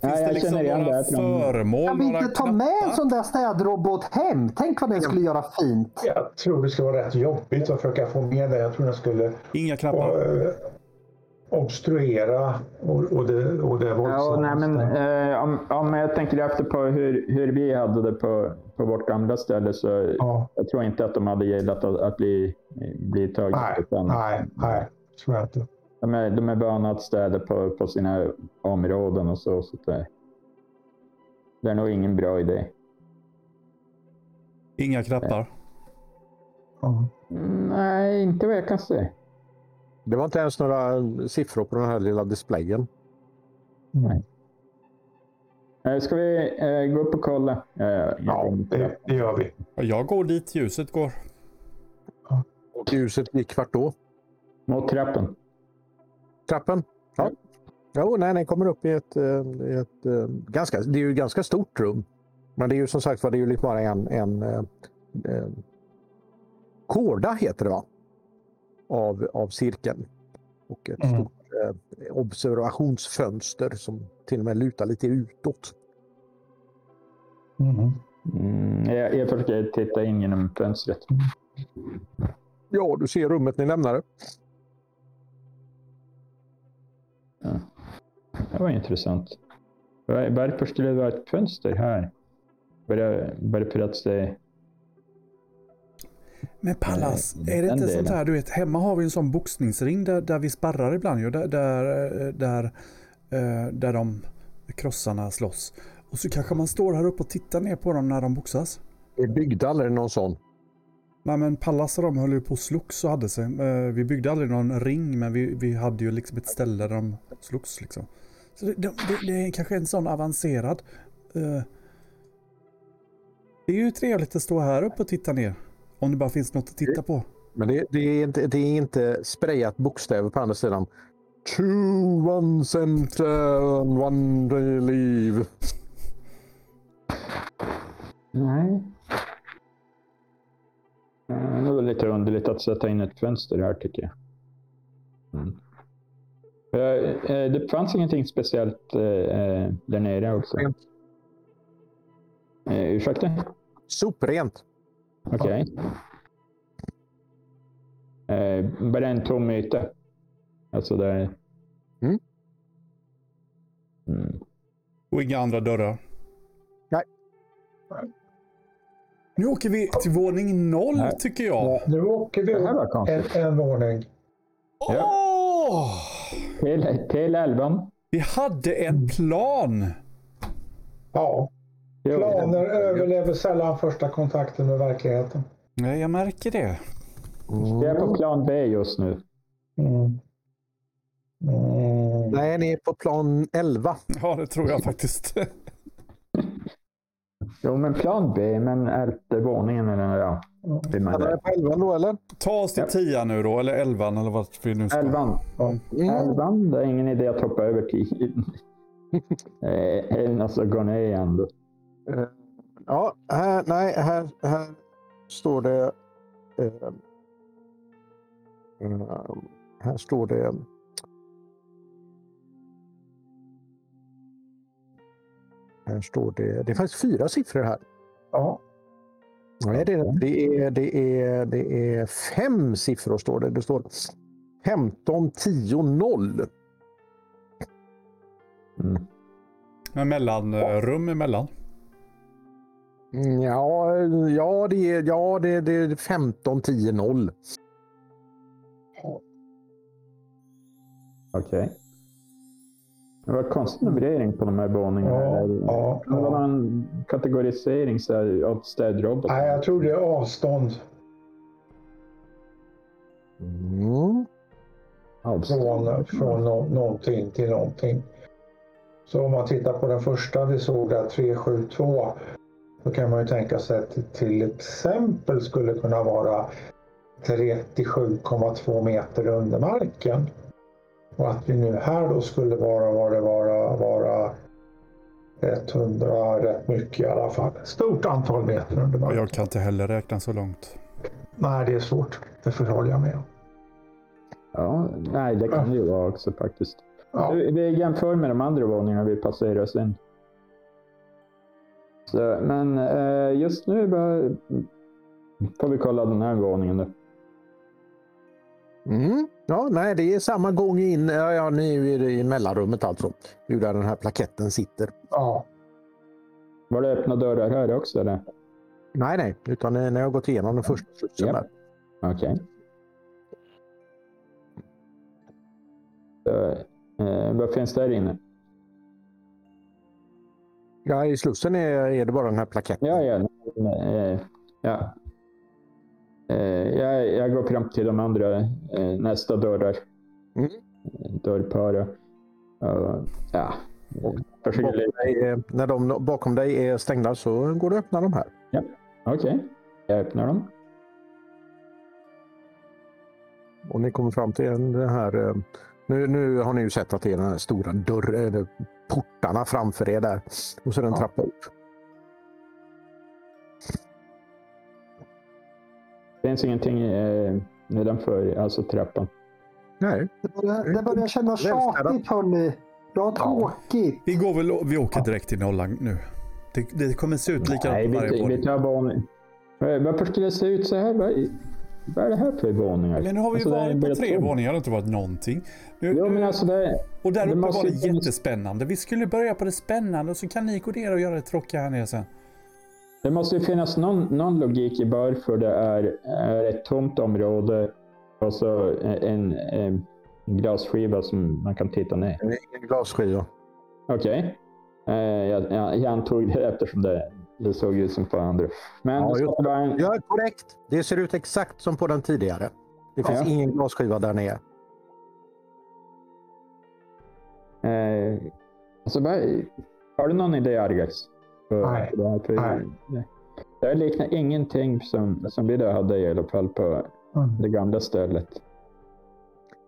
Ja, det jag liksom känner igen det några här från... föremål? Kan vi inte ta med en sån där städrobot hem? Tänk vad den skulle göra fint. Jag tror det skulle vara rätt jobbigt att försöka få med det. Jag tror den skulle Inga knappar. eh, obstruera och, och det, och det Ja, våldsamma. nej, men, eh, om, om jag tänker efter på hur, hur vi hade det på, på vårt gamla ställe så ja, jag tror inte att de hade gillat att, att bli, bli tagna nej, på stan. nej, nej. Tror jag inte. De är, de är vana att städa på, på sina områden och så. så det, det är nog ingen bra idé. Inga knappar. Ja. Nej, inte vad jag kan se. Det var inte ens några siffror på den här lilla displayen. Nej. Eh, Ska vi eh, gå upp och kolla? Eh, Ja, det, det gör vi. Jag går dit ljuset går. Och ljuset gick vart då? Mot trappen. Trappen? Ja. Jo, nej, den kommer upp i ett, i ett ganska, det är ju ett ganska stort rum. Men det är ju som sagt var, det är ju lite bara en, en eh, eh, kårda heter det va? Av, av cirkeln. Och ett Mm. stort eh, observationsfönster som till och med lutar lite utåt. Mm. Mm, jag, jag försöker titta in genom fönstret. Ja, du ser rummet ni lämnade. Ja. Det var intressant. Var- Varför skulle det vara ett fönster här? Att det... Men Pallas, är det inte sånt här, du vet, hemma har vi en sån boxningsring där, där vi sparrar ibland ju, där, där, eh, där, eh, där de krossarna slåss. Och så kanske man står här uppe och tittar ner på dem när de boxas. Vi byggde aldrig någon sån. Nej men Pallas och de höll ju på och slogs och hade sig. Eh, Vi byggde aldrig någon ring men vi, vi hade ju liksom ett ställe där de slogs liksom. Så det, det, det är kanske en sån avancerad. Det är ju trevligt att stå här uppe och titta ner. Om det bara finns något att titta på. Men det, det, är, inte, det är inte sprayat bokstäver på andra sidan. Two, one center, and one day leave. Nej. Det var lite underligt att sätta in ett fönster här tycker jag. Mm. Eh, eh, Det fanns ingenting speciellt eh, där nere också. Rent. Eh, Ursäkta? Soprent. Okej. Eh, bara en tom yta. Alltså där... Mm. Mm. Och inga andra dörrar. Nej. Nu åker vi till våning noll Nej. tycker jag. Nu åker vi upp en, en våning. Åh! Till, till elvan. Vi hade en plan. Ja, planer överlever sällan första kontakten med verkligheten. Nej, jag märker det. Jag är på plan B just nu. Mm. Mm. Nej, ni är på plan 11. Ja, det tror jag faktiskt. Jo, men plan B, men elfte våningen eller ja. Det är det. på 11 då eller? Ta oss till Ja. tia nu då, eller elvan eller vart vi nu ska. Elvan. Mm. Elvan, det är ingen idé att hoppa över tiden. Eh, Eller alltså gå ner igen då. Eh, Ja, här, nej, här, här står det... eh, eh, här står det... Här står det... Det faktiskt fyra siffror här. Ja, Nej, det, är, det, är, det, är, det är fem siffror står det. Det står 15, 10, 0. Mm. Med mellanrum emellan. Ja, ja, det är, ja det, det är 15, 10, 0. Okej. Det var konstig numrering på de här våningarna. ja, Eller- ja, Det var ja. en kategorisering så här, av städrobotar. Nej, jag tror det är avstånd Mm. från, från nå- någonting till någonting. Så om man tittar på den första vi såg där, 372, då kan man ju tänka sig att det till exempel skulle kunna vara 37,2 meter under marken. Och att vi nu här då skulle vara, vara, vara, vara 100 rätt mycket i alla fall. Stort antal meter under marken. Jag kan inte heller räkna så långt. Nej, det är svårt. Det förhåller jag med om. Ja, nej, det kan det ju vara också faktiskt. Ja. Vi vi jämför med de andra våningarna vi passerar sen. Så, men eh, just nu bara, får vi kolla den här våningen då. Mm. Ja, nej, det är samma gång in. Ja, ja, ni är i mellanrummet alltså. Det är där den här plaketten sitter. ja. Var det öppna dörrar här också eller? Nej, nej, utan ni har gått igenom den första slussen där. Okej. Så, eh, vad finns där inne? Ja, i slussen är, är det bara den här plaketten. Ja, ja. Eh, ja. Eh, jag, jag går fram till de andra eh, nästa dörrar. Mm. Och, ja. Och Bakom dig, är- när de bakom dig är stängda så går det att öppna de här. Okej, jag öppnar dem. Och ni kommer fram till den här... Nu, nu har ni ju sett att det är den här stora dörren, portarna framför er där. Och så är det en Ja. trappa upp. Det finns ingenting eh, nedanför, alltså trappan. Nej, Det börjar, det börjar kännas tjatigt hörni. Ja, tråkigt. Vi går väl, vi åker direkt till nollan nu. Det, det kommer se ut likadant Nej, på varje vi, vi tar. Eh, Varför skulle det se ut så här? Vad, är det här för våningar? Men nu har vi Alltså, varit på tre våningar. Det har inte varit någonting. Nu, Jo, men alltså det... och där uppe var det jättespännande. Vi skulle börja på det spännande och så kan ni gå ner och göra det tråkiga här nere sen. Det måste ju finnas någon, någon logik i varför det är, är ett tomt område och så en, en glasskiva som man kan titta ner. Ingen glasskiva. Okej. Eh, jag, jag, jag antog det eftersom det, det såg ut som på andra. Men Ja, just en, Ja, korrekt. Det ser ut exakt som på den tidigare. Det finns Ja. ingen glasskiva där nere. eh, alltså, har du någon idé Argax? Nej. för Det, här? För, Nej. det- liknar ingenting som, som vi då hade i alla fall på Mm. det gamla stället.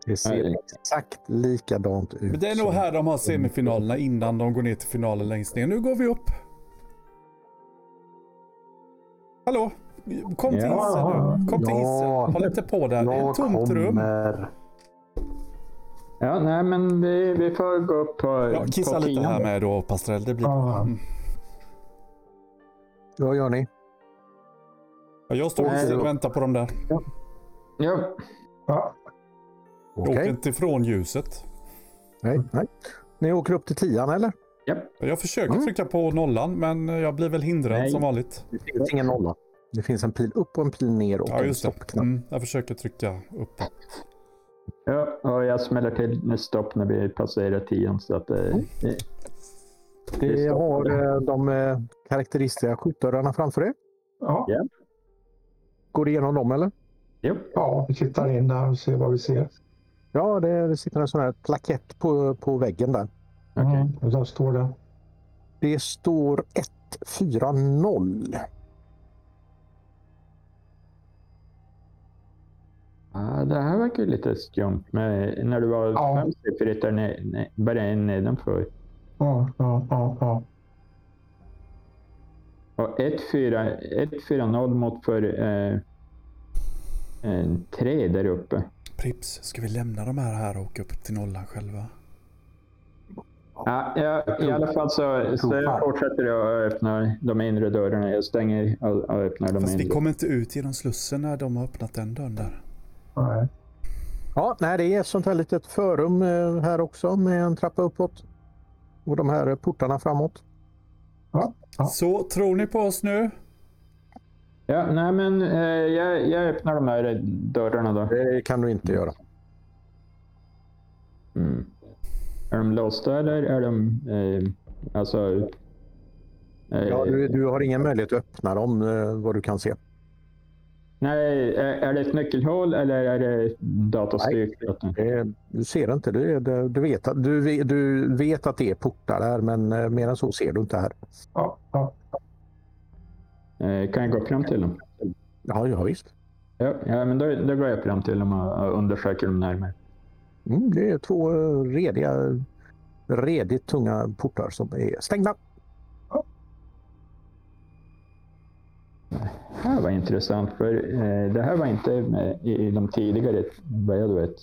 Det ser Nej. exakt likadant ut. Men det är nog här de har semifinalerna innan de går ner till finalen längst ner. Nu går vi upp. Hallå? Kom till Ja. hissen nu. Kom till Ja. hissen. Håll inte på där. Det är ett Jag tomt rum. Ja, nej, men vi, vi får gå upp på Ja, kissa på lite här då. med då, Pastrell. Det blir... Ja. Mm. Vad gör ni? Ja, jag står Nej, och väntar på dem där. Ja, Ja. Jag Okej. åker inte ifrån ljuset. Nej, nej. Ni åker upp till tian eller? Jag försöker Mm. trycka på nollan, men jag blir väl hindrad Nej. som vanligt. Det finns ingen nolla. Det finns en pil upp och en pil ner och Ja, en just det. stoppknapp. Mm, jag försöker trycka upp. ja, och jag smäller till med stopp när vi passerar tian. Så att, eh, Mm. det, Det har eh, de eh, karaktäristiska skjutdörrarna framför er. Ja. Går det igenom dem eller? jo. ja, vi tittar in där och ser vad vi ser. Ja, det, det sitter en sån här plakett på, på väggen där. Okej. Mm. Där står det. Det står 140. Ja, det här verkar ju lite skumt. Men när du var Ja. femsiffrigt bara en nedanför. Ja, ja, ja, ja. Och 1-4 1-4-0 mot för eh, en 3 där uppe. Prips, ska vi lämna de här här och åka upp till nollan själva? Ja, ja, I alla fall så, så jag fortsätter att öppna de inre dörrarna. Jag stänger och, och öppnar de Fast vi inre. kommer inte ut genom slussen när de har öppnat den dörren där. Nej. Ja, nej, det är ett sånt här litet förrum eh, här också med en trappa uppåt. Och de här portarna framåt. Ja. Så, tror ni på oss nu? Ja, nej men eh, jag, jag öppnar de här dörrarna då. Det kan du inte göra. Mm. Är de låsta eller är de... Eh, alltså... Eh, Ja, du, du har ingen möjlighet att öppna dem eh, vad du kan se. Nej, är, är det ett nyckelhål eller är det datastyrt? Det, du ser inte. Du, du, vet, att- du, vet- du vet att det är portar där men eh, mer än så ser du inte här. Ja, ja. Eh, kan jag gå fram till dem? Ja, ja visst. Ja, ja men då, då går jag fram till dem och, och undersöker dem närmare. Mm, det är två rediga, redigt tunga portar som är stängda. Det här var intressant, för eh, det här var inte med i, i de tidigare, vad jag vet.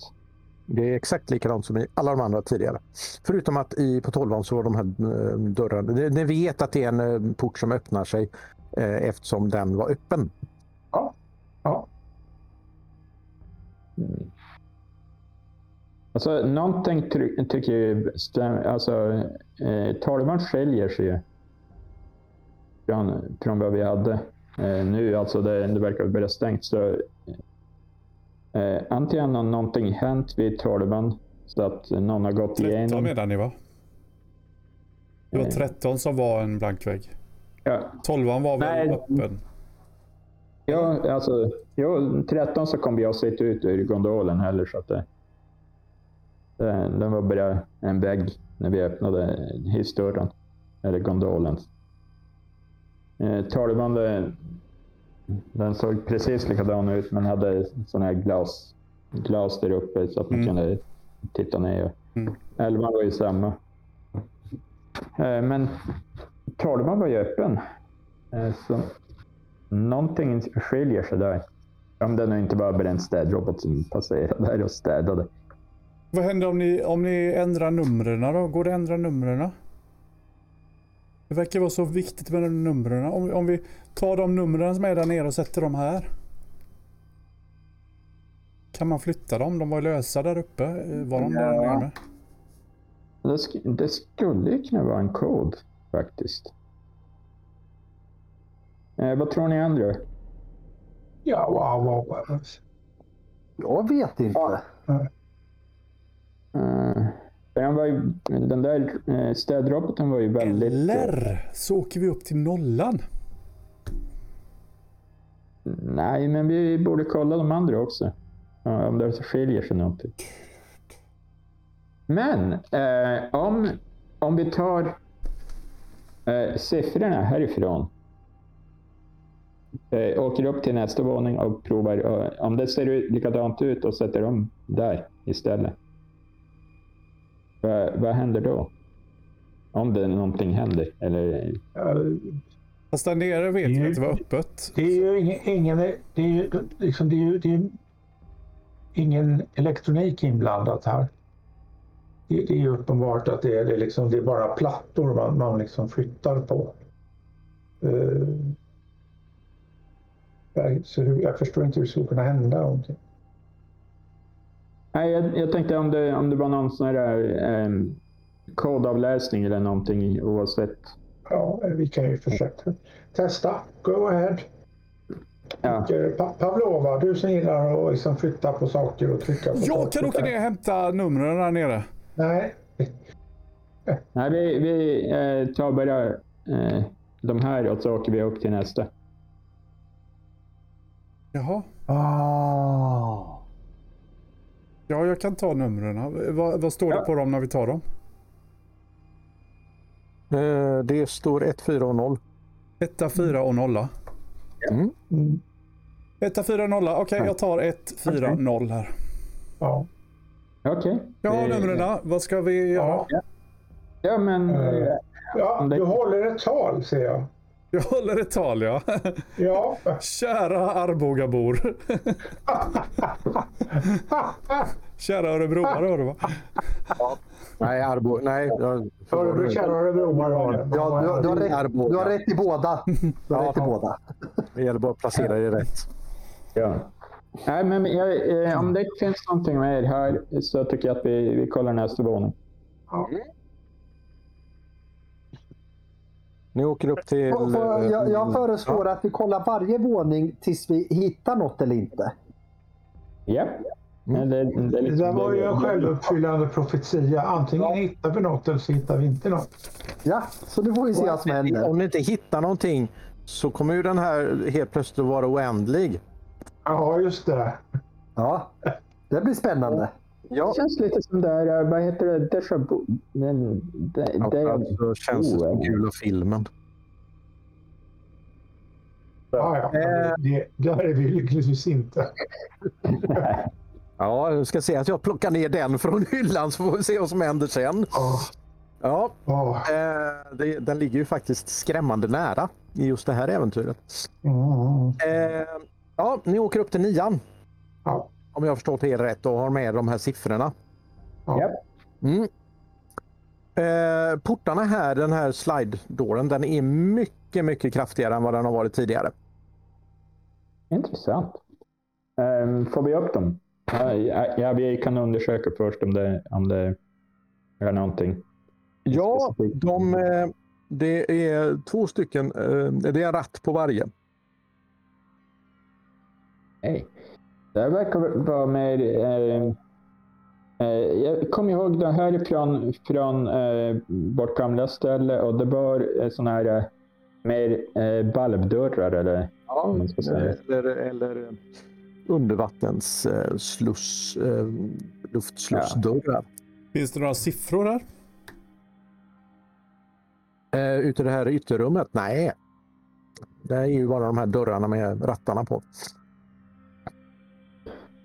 Det är exakt likadant som i alla de andra tidigare. Förutom att i, på 12 så var de här eh, dörrarna... Ni ni vet att det är en eh, port som öppnar sig eftersom den var öppen. ja. Alltså någonting tycker jag stämmer, alltså eh, tolvan skiljer sig ju från, från vad vi hade eh, nu. Alltså det, det verkar börja stängt. Så, eh, antingen har någonting hänt vid tolvan så att någon har gått 13 igenom. menar ni va? Det var Eh. 13 som var en blank vägg. Ja, 12 var väl Nej. öppen? Ja, alltså, jo, 13 så kom jag sitta ut ur gondolen heller så att det, den var bara en vägg när vi öppnade hissdörren, eller gondolen. Eh, 12 det, den såg precis likadan ut men hade sån här glas, glas där uppe så att man Mm. kunde titta ner. Mm. 11 var ju samma. Eh, men 12 var ju öppen. Eh, så Någonting skiljer sig där. Om det nu inte var en städrobot som passerade där och städade. Vad händer om ni, om ni ändrar numren då? Går det att ändra numren? Det verkar vara så viktigt med de numren. Om, om vi tar de numren som är där nere och sätter dem här. Kan man flytta dem? De var lösa där uppe. Var de där Ja. nere? Det, sk- det skulle ju kunna vara en kod faktiskt. Eh, vad tror ni andra? Ja, wow, wow, wow. Jag vet inte. Eh, den, var ju, den där eh, städroboten var ju väldigt... Eller så åker vi upp till nollan. Nej, men vi borde kolla de andra också. Om det skiljer sig någonting. Men eh, om, om vi tar eh, siffrorna härifrån. Eh, åker upp till nästa våning och provar. eh, om det ser likadant ut och sätter dem där istället. Va, vad händer då? Om det någonting händer. Eller, Fast där nere vet vi att det var öppet. Det är ju ingen, ingen det är ju liksom, det är ju, det är ingen elektronik inblandat här. Det, det är ju uppenbart att det är, det är, liksom, det är bara plattor man, man liksom flyttar på. Eh, jag- så hur, jag förstår inte hur det skulle kunna hända någonting. Nej, jag, jag tänkte om det, om det var någon sån här eh, kodavläsning eller någonting oavsett. Ja, vi kan ju försöka testa. Go ahead. Ja. Eh, Pa- Pavlova, du som gillar att liksom flytta på saker och trycka på Jag kan åka ner och hämta numren där nere. Nej, Nej, vi, vi eh, tar bara eh, de här och så åker vi upp till nästa. Jaha. Ah. Ja, jag kan ta numren. Vad, vad står det Ja. på dem när vi tar dem? Eh, Det står 1, 4 och 0. 1, 4 och 0. Mm. mm, 1, 4, 0. Okej, jag tar 1, 4, 0 här. ja. Okej. Jag har Det- numren. Vad ska vi göra? Ja. Ja, men... Eh. Eh, Ja, det- du håller ett tal ser jag. Jag håller ett tal, ja. Ja. Kära Arbogabor. Kära örebroare, hör du va? Nej, Arbo. Nej. Jag, Örebro, kära örebroare har det. Ja, du, du, har rätt, du har rätt i båda. Du har rätt i Ja. båda. Det gäller bara att placera det rätt. ja. Nej, men jag, eh, om det finns någonting mer här så tycker jag att vi, vi kollar nästa våning. Ja. Ni åker upp till... Får- får- Jag, jag föreslår att vi kollar varje våning tills vi hittar något eller inte. Ja. Men det, det, är Det liksom- där var ju en självuppfyllande profetia. Antingen hittar vi något eller så hittar vi inte något. Ja, så nu får vi se vad som händer. Om ni inte hittar någonting så kommer ju den här helt plötsligt vara oändlig. Ja, just det. Ja, det blir spännande. Ja, Det känns lite som där, eh, vad heter det, déjà vu. Men det, det, alltså känns det som gula filmen. Ja, ja. Det, det, där är vi lyckligtvis inte. Ja, jag ska se att jag plockar ner den från hyllan så får vi se vad som händer sen. Ja. Ja, Ja. eh, det, den ligger ju faktiskt skrämmande nära i just det här äventyret. Mm. Eh, ja, ni åker upp till nian. Ja. Om jag har förstått det rätt och har med de här siffrorna. Ja. Mm. Eh, portarna här, den här slide-dooren, den är mycket, mycket kraftigare än vad den har varit tidigare. Intressant. Um, får vi upp dem? Ja, vi kan undersöka först om det, om det är någonting. Ja, de, eh, det är två stycken. eh, Det är en ratt på varje. Hej. Det här verkar vara mer... Eh, eh, jag kommer ihåg det härifrån från eh, vårt gamla ställe och det var eh, såna här mer eh, valvdörrar eller Ja, om man ska säga. eller, eller undervattens eh, sluss, eh, luftslussdörrar. Finns det några siffror här? Eh, ute i det här ytterrummet? Nej. Det är ju bara de här dörrarna med rattarna på.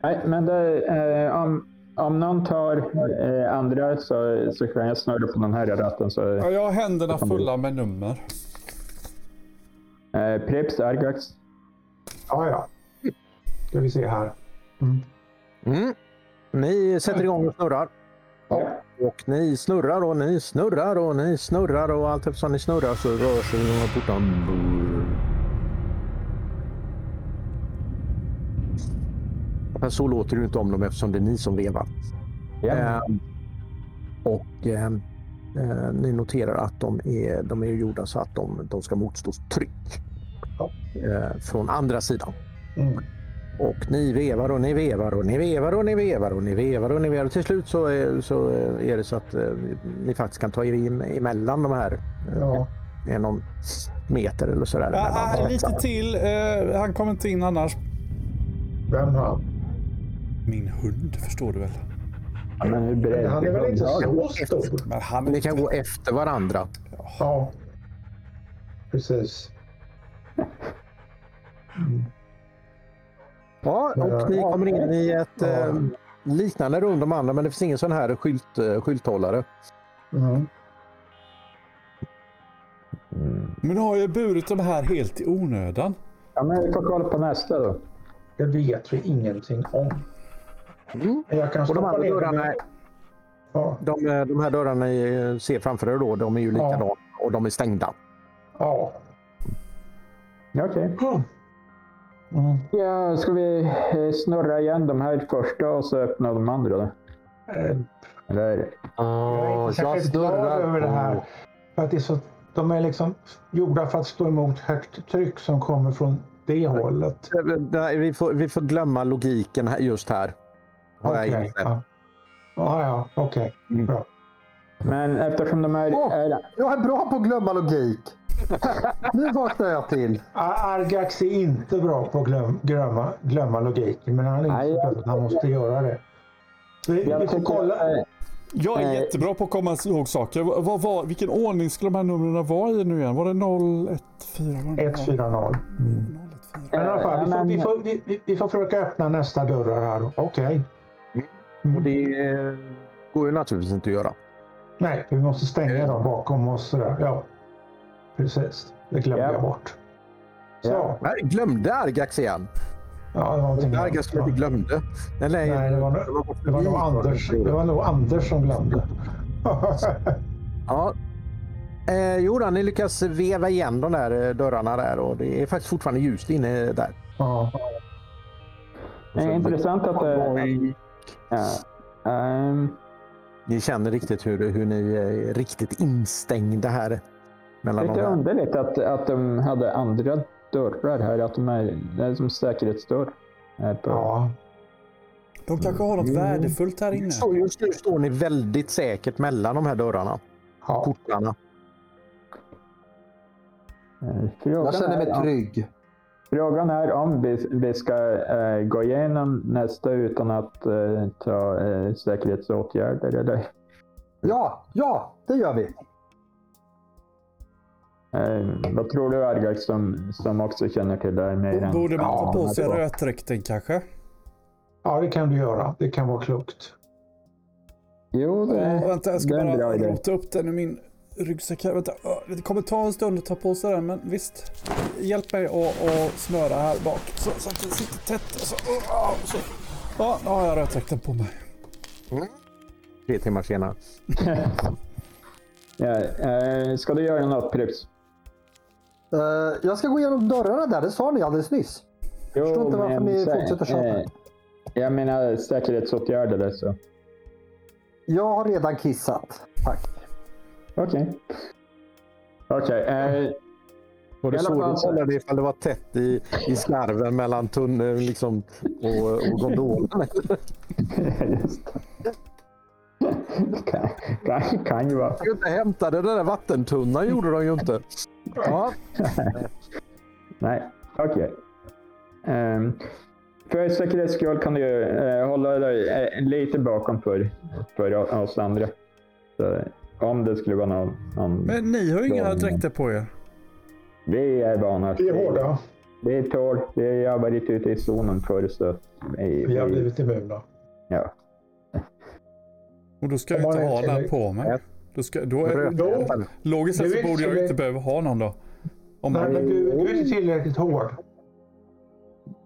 Nej, men det, eh, om, om någon tar eh, andra så, så kan jag snurra på den här ratten. Så, Ja, jag har händerna fulla med nummer. eh, Preps, Argax. Ja, ja. Ska vi se här. Mm. Mm. Ni sätter igång och snurrar. Ja. Och ni snurrar och ni snurrar och ni snurrar och allt eftersom ni snurrar så rör sig de här portarna. Men så låter det ju inte om dem eftersom det är ni som vevar. Ja. Ehm, och ehm, eh, ni noterar att de är, de är gjorda så att de, de ska motstå tryck Ja. eh, från andra sidan. Mm. Och ni vevar och ni vevar och ni vevar och ni vevar och ni vevar och ni vevar. Och till slut så är, så är det så att eh, ni faktiskt kan ta er in emellan de här. Eh, Ja. är någon meter eller sådär. Ah, lite till. Eh, han kommer inte in annars. Vem han? Min hund, förstår du väl? Men hur beredd Han är väl inte så stor? Men han Ni kan gå efter varandra. Ja. Precis. Mm. Ja, och ni kommer in i ett eh, liknande rum de andra men det finns ingen sån här skylt, eh, skylthållare. Mm. Men har jag burit de här helt i onödan? Ja, men vi får kolla på nästa då. Det vet vi ingenting om. Mm. Jag kan Och de andra dörrarna, dem. Ja. de, eh, de här dörrarna ni eh, ser framför er då, de är ju likadana och de är stängda. ja. Okej. Mm. Ja, ska vi eh, snurra igen de här första och så öppna de andra då? Eh, Eller? Jag är inte särskilt glad över det här. För att det är så, de är liksom gjorda för att stå emot högt tryck som kommer från det hållet. Eh, nej, Vi får, vi får glömma logiken här, just här. Har jag insett. Ja, ja, ja okej. Mm. Bra. Men eftersom de är... Åh! är Jag är bra på att glömma logik. Nu vaknar jag till. Ar- Argax är inte bra på att glöm, glömma, glömma logiken, men han är inte så att han måste göra det. Vi, jag vi får kolla. eh, Jag är Nej. jättebra på att komma ihåg saker. Vad, var- vilken ordning skulle de här numren vara i nu igen? Var det 014? Var det 1-4-0. Mm. 014? Men i alla fall, vi, får, men- vi, får, vi, vi- vi får försöka öppna nästa dörrar här. Okej. Och det eh, går ju naturligtvis inte att göra. Nej, vi måste stänga dem bakom oss. sådär. Ja, precis. Det glömde Ja. jag bort. Så, Ja. Nej, glömde Argax igen. ja, det var någonting Argax som inte glömde. Nej, nej, Nej, det var, nog- det var nog Anders. Det var nog Anders som glömde. Ja. Eh, jo, då, ni lyckas veva igen de där eh, dörrarna där och det är faktiskt fortfarande ljust inne där. ja. det är intressant att det... Ja. Ehm, Ni känner riktigt hur, hur ni är riktigt instängda här. Mellan lite underligt att, att de hade andra dörrar här. Att de är, det är som säkerhetsdörr. Ja. De kanske har något värdefullt här inne. Så just nu står ni väldigt säkert mellan de här dörrarna. ja. Portarna. Eh, Frågan, Jag känner mig trygg. frågan är om vi, vi ska eh, gå igenom nästa utan att eh, ta eh, säkerhetsåtgärder. Eller, Ja, ja, det gör vi. Eh, vad tror du Argax som, som också känner till det här mer än... Borde man ta på sig rötdräkten kanske? ja, det kan du göra. Det kan vara klokt. Jo, det, Åh, vänta, jag ska det är en bra bara rota upp den i min ryggsäck. här. Vänta, det kommer ta en stund att ta på sig den, men visst. Hjälp mig att, att snöra här bak så, så att den sitter tätt. Så, åh, så. Ja, nu har jag rötdräkten på mig. Tre timmar senare. ja, eh, ska du göra något Prux? Eh, jag ska gå igenom dörrarna där, det sa ni alldeles nyss. Jo, förstår inte varför ni sä- fortsätter tjata. eh, Jag menar säkerhetsåtgärder alltså. Jag har redan kissat. Tack. Okej. Okej. eh, Och det fall du så- kollade ifall det var tätt i, i skarven mellan tunneln liksom, och, och gondolen. Just det. kan, kan, kan ju vara. Jag inte hämtade den där vattentunnan gjorde de ju inte. Ja, Nej, okej. Ehm, för säkerhets skull kan du eh, hålla dig eh, lite bakom för, för oss andra. Så, om det skulle vara någon... någon Men ni har ju inga dräkter på er. vi är vana. Vi är hårda. Vi tål. Vi har varit ute i zonen förr så... Vi, Vi har blivit immuna. Ja. Och då ska jag inte ha den på mig. Då ska, då är, rötätare. logiskt sett så borde jag inte- behöva ha någon då. Om Nej, man, men du, du är inte tillräckligt hård.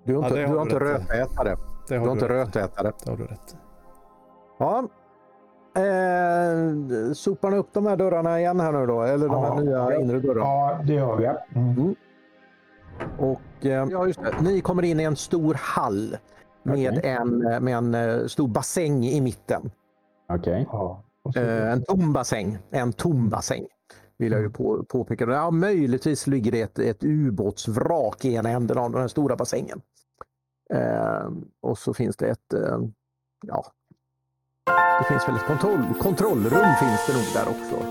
Du har Ja, inte, det du har har du inte rötätare. det Du har har inte rötätare. det har du rätt. Ja. Eh, sopar ni upp de här dörrarna igen här nu då? Eller de Ja. här nya inre dörrarna? Ja, det gör vi. Mm. Och, eh, ja, just det. Ni kommer in i en stor hall med, en, eh, med en eh, stor bassäng i mitten. Okej. Ja. Eh, en tom bassäng. En tom bassäng. Vill jag ju på, påpeka. Ja, möjligtvis ligger det ett, ett ubåtsvrak i ena änden av den stora bassängen. Eh, och så finns det ett, eh, ja, det finns väl ett kontroll, kontrollrum finns det nog där också.